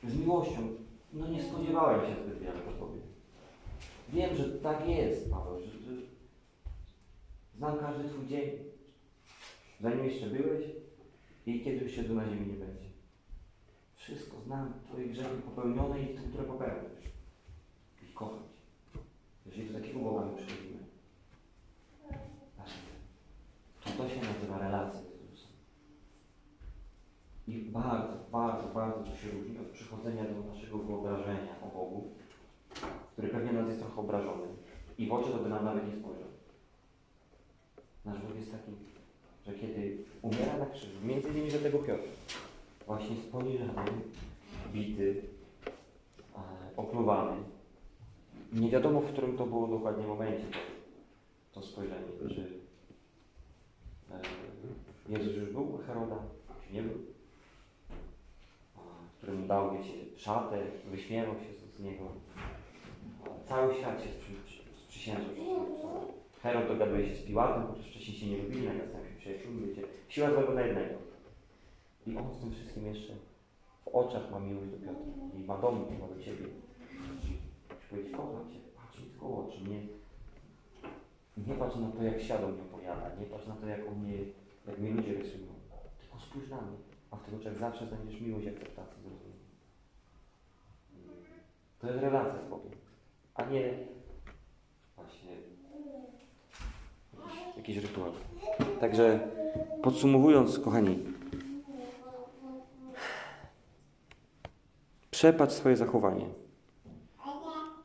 Z miłością, no nie spodziewałem się zbyt wiele po tobie. Wiem, że tak jest, Paweł, że, że znam każdy twój dzień. Zanim jeszcze byłeś i kiedy już się tu na ziemi nie będzie. Wszystko znam, Twoje grzechy popełnione i te, które popełnisz. I kocham Cię. Jeżeli do takiego my przychodzimy, to to się nazywa relacja z Jezusem. I bardzo, bardzo, bardzo to się różni od przychodzenia do naszego wyobrażenia o Bogu, który pewnie nas jest trochę obrażony i w oczy to by nam nawet nie spojrzał. Nasz Bóg jest taki, że kiedy umiera na krzyżu, między innymi do tego Piotr, właśnie spojrzany, bity, e, opluwany. Nie wiadomo, w którym to było dokładnie momencie to, spojrzenie. Czy e, Jezus już był u Heroda, czy nie był? A, Którym dał, wiecie, szatę, wyśmiewał się z, niego. Cały świat się sprzy, sprzysiężył Jezusowi. Herod dogaduje się z Piłatem, chociaż wcześniej się nie lubili, nagle stają się przyjaciółmi. Siła złego na jednego. I on z tym wszystkim jeszcze w oczach ma miłość do Piotra. I ma do mnie, ma do Ciebie. Musi powiedzieć, kocham Cię, patrz mi tylko oczy. Nie, nie patrz na to, jak świat o mnie opowiada. Nie patrz na to, jak mnie, jak mnie ludzie rysują. Tylko spójrz na mnie. A w tych oczach zawsze znajdziesz miłość akceptację, zrozumienie. To jest relacja z Bogiem. A nie właśnie jakiś, rytuał. Także podsumowując, kochani, przepatrz swoje zachowanie.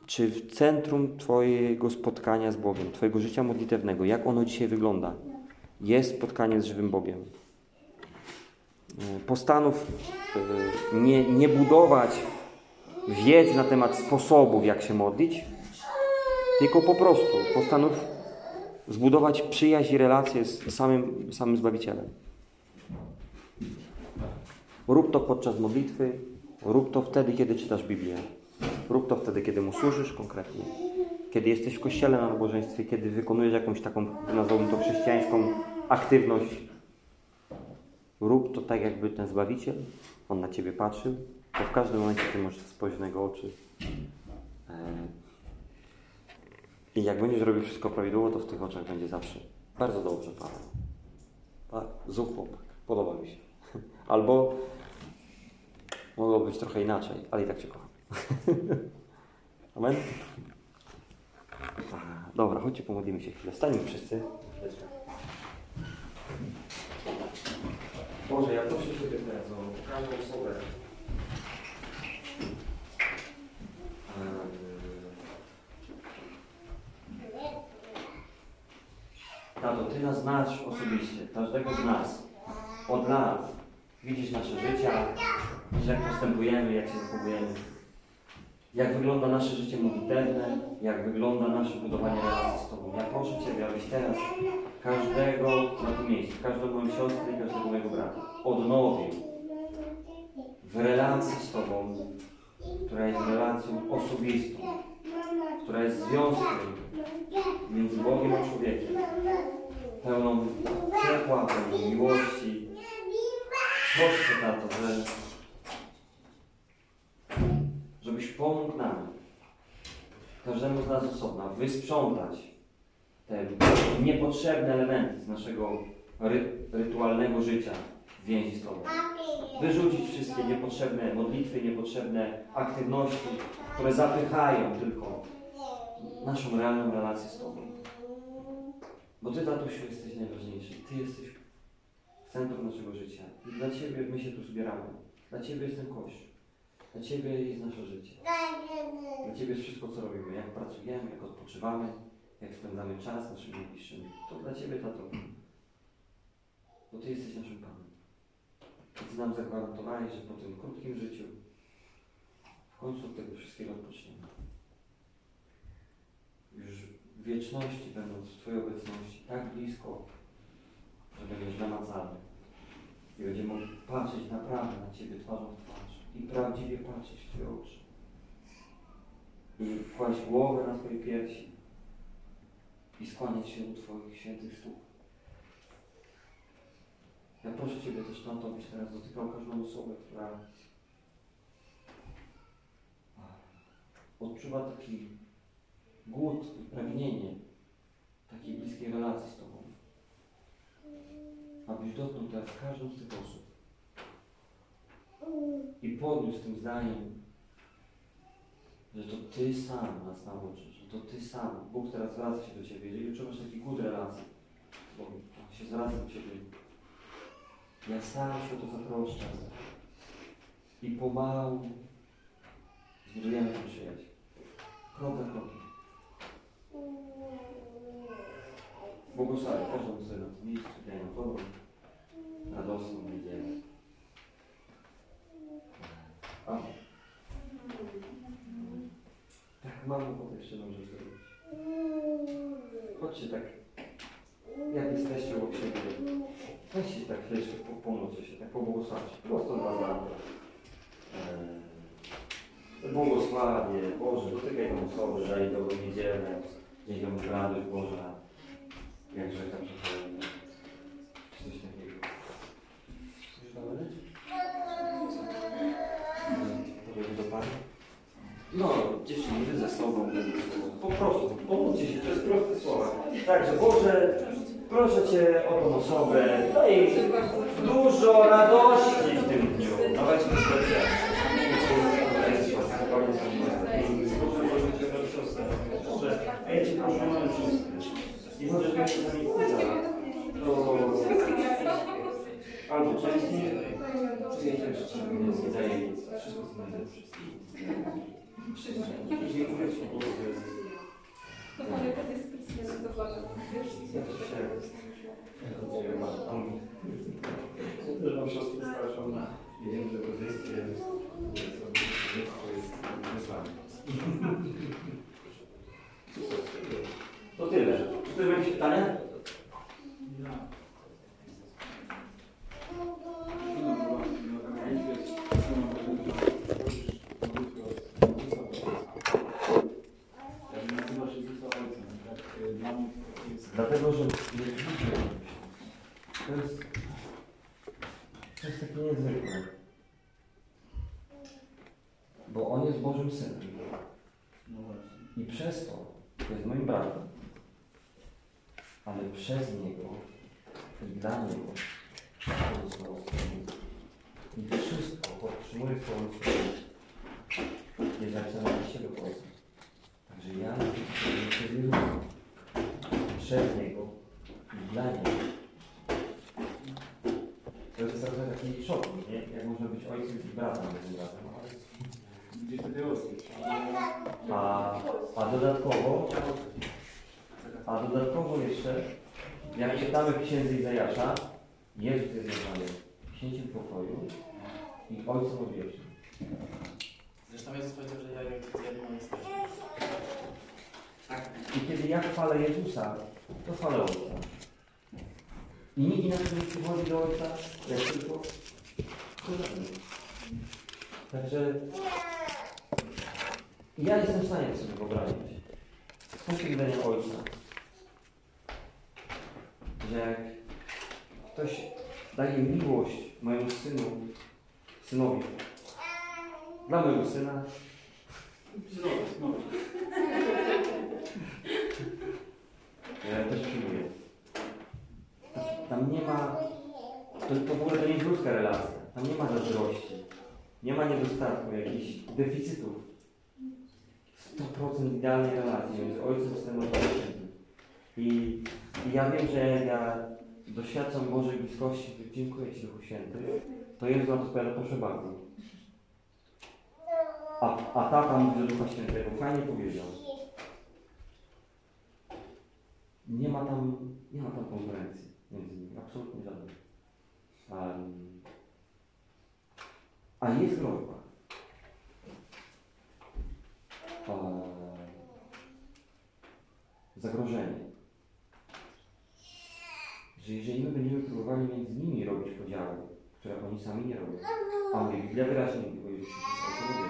czy w centrum Twojego spotkania z Bogiem, Twojego życia modlitewnego, jak ono dzisiaj wygląda, jest spotkanie z żywym Bogiem. Postanów e, nie, nie budować wiedzy na temat sposobów, jak się modlić, tylko po prostu postanów zbudować przyjaźń i relacje z samym, samym Zbawicielem. Rób to podczas modlitwy, rób to wtedy, kiedy czytasz Biblię. Rób to wtedy, kiedy mu służysz konkretnie. Kiedy jesteś w kościele na nabożeństwie, kiedy wykonujesz jakąś taką, nazwałbym to chrześcijańską aktywność. Rób to tak, jakby ten Zbawiciel, On na Ciebie patrzył, to w każdym momencie Ty możesz spojrzeć na Jego oczy. I jak będziesz robił wszystko prawidłowo, to w tych oczach będzie zawsze bardzo dobrze, Paweł. Zuch chłopak, podoba mi się. Albo mogło być trochę inaczej, ale i tak Cię kocham. Amen? Dobra, chodźcie, pomodlimy się chwilę. Stańmy wszyscy. Boże, ja proszę Ciebie teraz o każdą osobę. Tato, Ty nas znasz osobiście, każdego z nas. Od lat. Widzisz nasze życia, jak postępujemy, jak się zachowujemy. Jak wygląda nasze życie modlitewne, jak wygląda nasze budowanie relacji z Tobą. Ja proszę Ciebie, abyś teraz każdego na tym miejscu, każdą moją siostrę i każdego mojego brata odnowił w relacji z Tobą, która jest relacją osobistą, która jest związkiem między Bogiem a człowiekiem, pełną ciepła, pełną miłości. Proszę Tato, że żebyś pomógł nam, każdemu z nas osobna, wysprzątać te niepotrzebne elementy z naszego ry rytualnego życia więzi z Tobą. Wyrzucić wszystkie niepotrzebne modlitwy, niepotrzebne aktywności, które zapychają tylko naszą realną relację z Tobą. Bo Ty, tatusiu, jesteś najważniejszy. Ty jesteś w centrum naszego życia. I dla Ciebie my się tu zbieramy. Dla Ciebie jest ten Kościół. Dla Ciebie jest nasze życie. Dla Ciebie jest wszystko, co robimy. Jak pracujemy, jak odpoczywamy, jak spędzamy czas z naszymi najbliższymi. To dla Ciebie, tato. Bo Ty jesteś naszym Panem. I Ty nam zagwarantowałeś, że po tym krótkim życiu w końcu tego wszystkiego odpoczniemy. Już w wieczności, będąc w Twojej obecności, tak blisko, że będziesz namacalny. I będziemy patrzeć naprawdę na Ciebie twarzą w twarz i prawdziwie patrzeć w Twoje oczy. I kłaść głowę na Twojej piersi i skłaniać się u Twoich świętych stóp. Ja proszę Ciebie też na to, byś teraz dotykał każdą osobę, która odczuwa taki głód i pragnienie takiej bliskiej relacji z Tobą. Abyś dotknął teraz każdą z tych osób i podniósł tym zdaniem, że to Ty sam nas nauczysz, że to Ty sam, Bóg teraz zwraca się do Ciebie, jeżeli odczuwasz taki głód relacji, bo się zwraca do Ciebie, ja sam się to zatroszczę i pomału zbudujemy tę przyjaźń. Krok za krokiem. Błogosławię każdą osobę na tym miejscu, na dobrą, radosną niedzielę. Amen. Tak, mam ochotę jeszcze jedną rzecz zrobić. Chodźcie tak, jak jesteście obok siebie. Weźcie tak chwileczkę, po- pomóżcie się, tak pobłogosławcie. Prosto dwa zdania. Eee, Błogosławie, Boże, dotykaj tą osobę, daj dobrą niedzielę, niech ją radość Boża, jak rzeka przepełni. Czy coś takiego. To będzie do Pana? No, dziewczyny, ze sobą. Po prostu, pomóżcie się, to jest proste słowa. Także Boże, proszę Cię o tą osobę, daj jej dużo radości w tym dniu. Nawet mi serce. Ej, Cię proszę o moją siostrę. I może to jeszcze za. To albo częściej, czy jej też nie daje wszystko co najlepsze. Dziękuję Ci Boże. To Panie Pan jest specjalny zakładem. To nam siostry starszą. Wiem, że rodzeństwo jest. To tyle. Czy ktoś ma jakieś pytania? Ja nazywasz Jezusa Ojcem, tak? Dla mnie to Dlatego, że nie widzę. To jest, to jest takie niezwykłe. Bo On jest Bożym Synem. No właśnie. I przez to, to jest moim bratem, ale przez Niego i dla Niego to zostało stworzone. I wszystko podtrzymuje swoją stronę. Jest napisane na siebie Ojca. Także ja jestem stworzony przez Jezusa. Przez Niego i dla Niego. To jest trochę taki szok, nie? Jak można być ojcem i bratem jednym razem. A, a dodatkowo, a dodatkowo jeszcze, jak czytamy w księdze Izajasza, Jezus jest nazwany księciem pokoju i ojcem odwiecznym. Zresztą Jezus powiedział, że ja i ojciec jedno jesteśmy. I kiedy ja chwalę Jezusa, to chwalę Ojca. I nikt inaczej nie przychodzi do Ojca, jak tylko przeze mnie. Także ja jestem w stanie sobie wyobrazić. Z punktu widzenia Ojca. Że jak ktoś daje miłość mojemu synu, synowi, dla mojego syna, Znowu, znowu. Ja też przyjmuję. Tam nie ma. To, to w ogóle to nie jest ludzka relacja. Tam nie ma zazdrości. Nie ma niedostatku, jakichś deficytów. 100% idealnej relacji między ojcem, synem a. I, I ja wiem, że ja doświadczam Bożej bliskości, dziękuję Ci Duchu Święty, to Jezu na to odpowiada, proszę bardzo. A, a tata mówi do Ducha Świętego, fajnie powiedział. Nie ma tam, nie ma tam konkurencji między nimi, absolutnie żadnej. Um, a jest groźba. Um, zagrożenie. Że jeżeli my będziemy próbowali między nimi robić podziały, które oni sami nie robią, a mówię, Biblia wyraźnie mówi o Jezusie Chrystusie,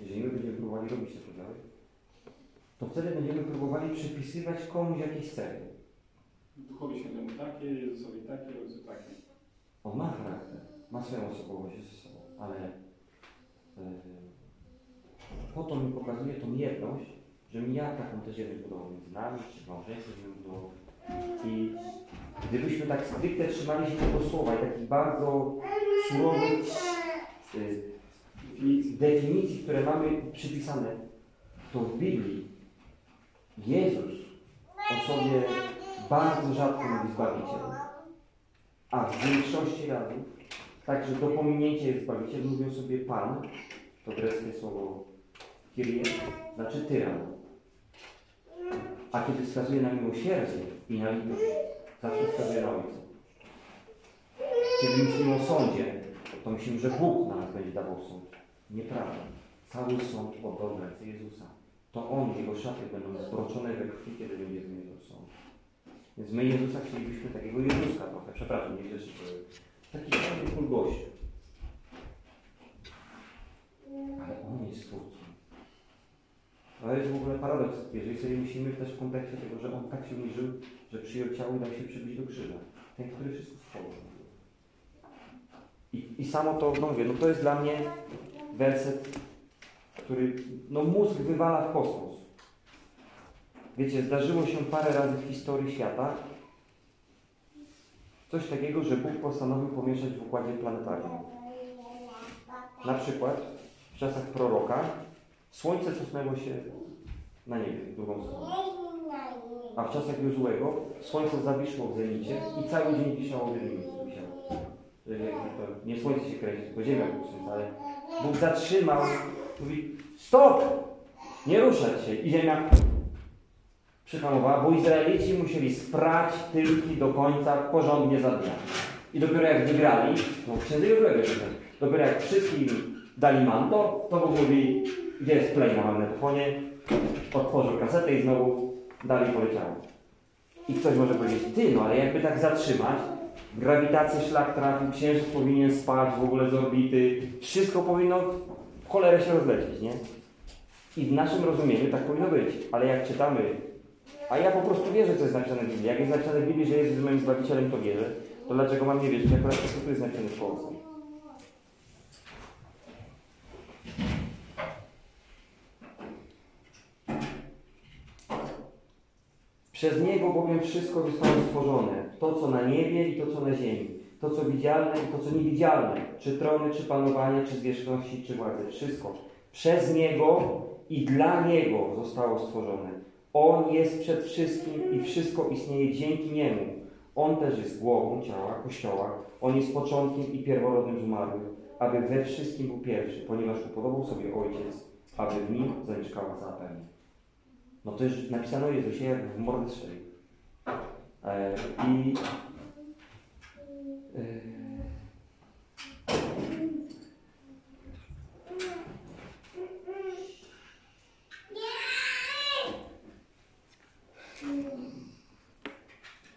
jeżeli my będziemy próbowali robić te podziały, to wtedy będziemy próbowali przypisywać komuś jakieś cechy. Duchowi Świętemu takie, Jezusowi takie, Ojcu takie. On ma charakter, ma swoją osobowość ze sobą, ale yy, po to mi pokazuje tą jedność, że mi jak taką też jedność budował między nami, czy w małżeństwie, żeby budował. I gdybyśmy tak stricte trzymali się tego słowa i takich bardzo surowych yy, definicji, które mamy przypisane, to w Biblii Jezus o sobie bardzo rzadko mówi Zbawiciel. A w większości razy, także do pominięcia jest Zbawiciel, mówi o sobie Pan, to greckie słowo Kyrie, znaczy tyran. A kiedy wskazuje na miłosierdzie i na litość, zawsze wskazuje na Ojca. Kiedy myślimy o sądzie, to myślimy, że Bóg na nas będzie dawał sąd. Nieprawda. Cały sąd w ręce Jezusa. To On, Jego szaty będą zbroczone we krwi, kiedy będzie zmieniał sąd. Więc my Jezusa chcielibyśmy takiego Jezuska trochę, przepraszam, nie grzeszny człowiek. Taki król gościu. Ale On jest Twórcą. To jest w ogóle paradoks, jeżeli sobie myślimy też w kontekście tego, że On tak się uniżył, że przyjął ciało i dał się przybić do krzyża. Ten, który wszystko stworzył. I, I samo to, no mówię, no to jest dla mnie werset, który no mózg wywala w kosmos. Wiecie, zdarzyło się parę razy w historii świata coś takiego, że Bóg postanowił pomieszać w układzie planetarium. Na przykład w czasach proroka Słońce cofnęło się na niebie, w drugą stronę. A w czasach Jozułego Słońce zawiszło w zenicie i cały dzień wisiało w jednym Nie Słońce się kręci, tylko Ziemia Słońca, ale Bóg zatrzymał, mówi stop, nie ruszać się. I ziemia przyhamowała, bo Izraelici musieli sprać tylki do końca porządnie za dnia. I dopiero jak wygrali, no w księdze Józefie czytam, dopiero jak wszystkim dali manto, to Bóg mówi, gdzie jest play na magnetofonie, otworzył kasetę i znowu dalej poleciało. I ktoś może powiedzieć, ty, no ale jakby tak zatrzymać, grawitację szlak trafił, księżyc powinien spać w ogóle z orbity, wszystko powinno cholerę się rozlecieć, nie? I w naszym rozumieniu tak powinno być, ale jak czytamy, a ja po prostu wierzę, co jest napisane w Biblii. Jak jest napisane w Biblii, że Jezus jest moim Zbawicielem, to wierzę. To dlaczego mam nie wierzyć, akurat to tu jest napisane w Polsce? Przez Niego bowiem wszystko zostało stworzone. To, co na niebie i to, co na ziemi. To, co widzialne i to, co niewidzialne. Czy trony, czy panowanie, czy zwierzchności, czy władze. Wszystko. Przez Niego i dla Niego zostało stworzone. On jest przed wszystkim i wszystko istnieje dzięki Niemu. On też jest głową ciała, Kościoła. On jest początkiem i pierworodnym z umarłych, aby we wszystkim był pierwszy, ponieważ upodobał sobie Ojciec, aby w nim zamieszkała cała. No to już napisano Jezusie jak w mordę strzeli. I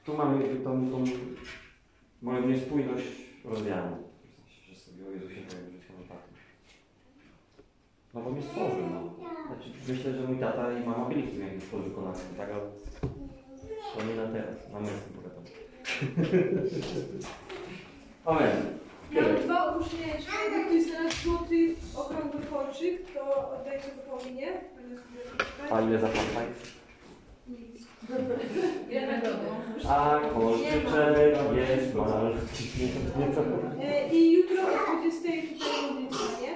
tu mamy jakby tą, tą moją niespójność rozwianą. W sensie, że sobie o Jezusie powiem, że się tak. No bo mnie stworzył, no. Znaczy, myślę, że mój tata i mama byli w tym jakimś polu wykonawczym, tak, ale to nie na teraz, na męskim pogadam. Amen. Mam dwa ucznieczki, jak ktoś znalazł złoty okrągły kolczyk, to oddajcie go po minie. A ile zapłacaj? Nic. Ile nagrody? A kolczyczek jest mal. Nie co? E, I jutro o 20 tutaj modlitwa, nie?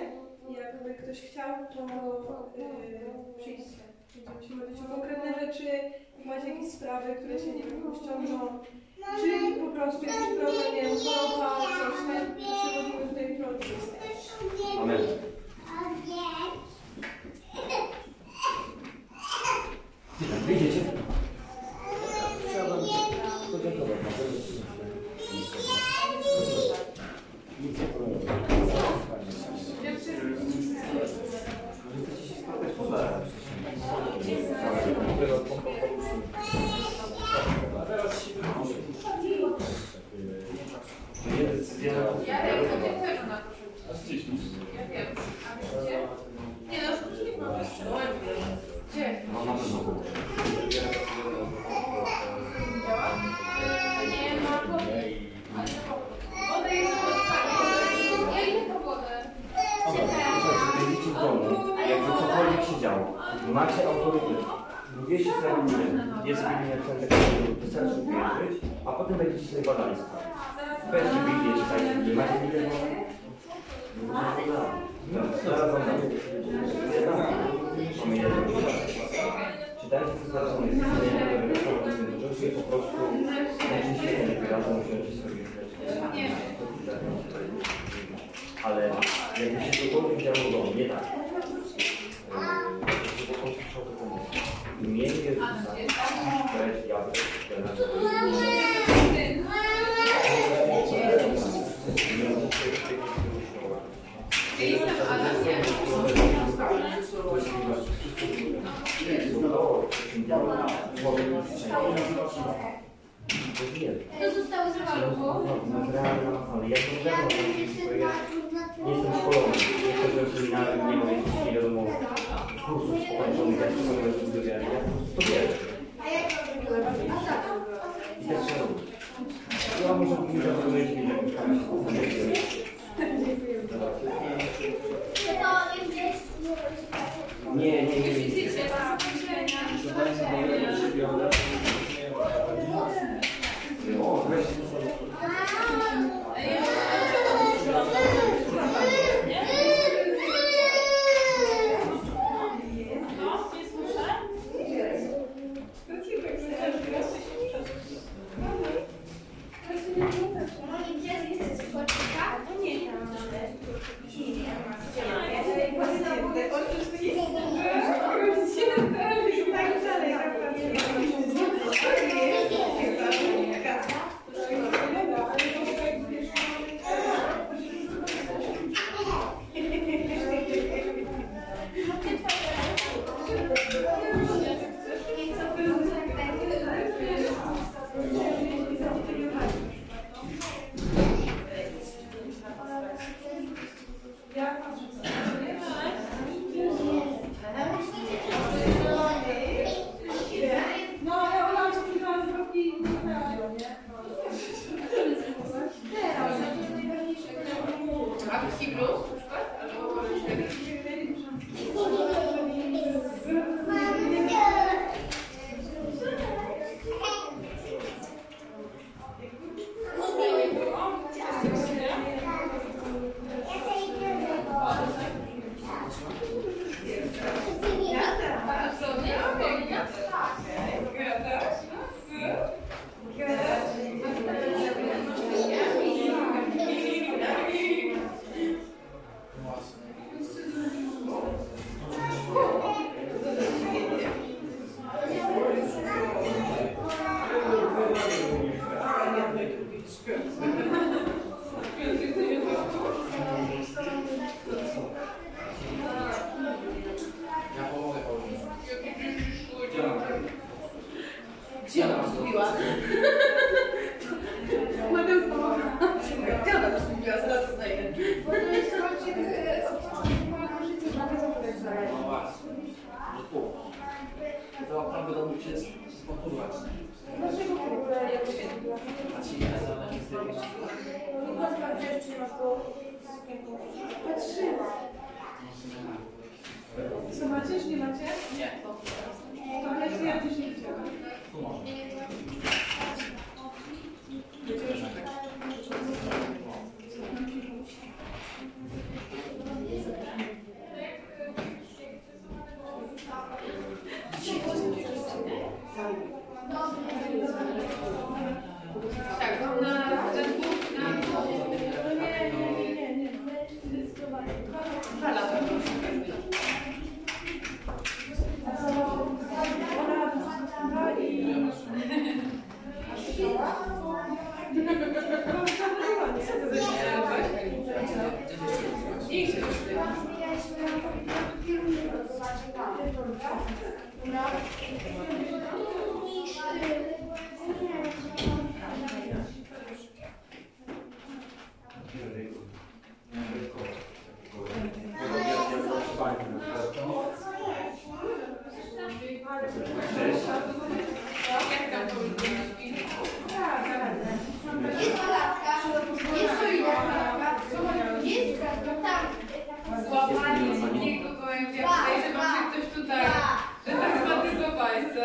Jakby ktoś chciał, to e, przyjdźcie. Będziemy się modlić o konkretne rzeczy, macie jakieś sprawy, które się nie wiem, jakoś ciągną, czy po prostu jakiś problem, nie wiem, choroba, coś tam, przychodzimy tutaj 20. Amen. Wyjdziecie? To jest decyzja. Ja wiem, to nie też na to Ja wiem. A wiecie? Nie no, już nie ma Gdzie? No na pewno. Działa? Nie ma wody. Woda jest Ja idę po wodę. Słuchajcie, będziecie w domu, jakby cokolwiek się działo. Macie autorytet. Mówię. Jest w Biblii napisane tak, że wystarczy wierzyć, a potem będziecie sobie badali sprawę. Weźcie Biblię, czytajcie Biblię. Macie Biblię? No, no, zaraz wam dam. Mamy co zapisane jest. Nie, nie, po prostu najczęściej nie razem usiądźcie sobie. Ale jakby się cokolwiek działo w domu, nie tak. powiem ja podejrzewam, że ktoś tutaj, że tak zwany złapajce.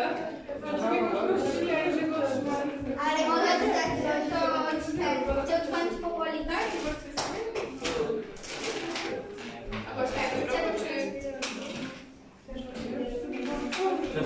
Ale ona to tak to chciał dzwonić po policji. A poczekaj, czy... Czy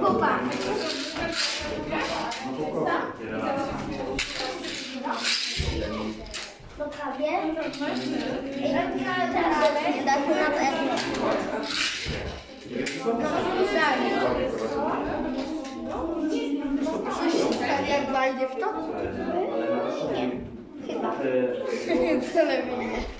Kupa. Nie da Nie. Wcale mnie nie.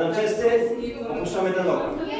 Adam Czesty, opuszczamy ten lokal.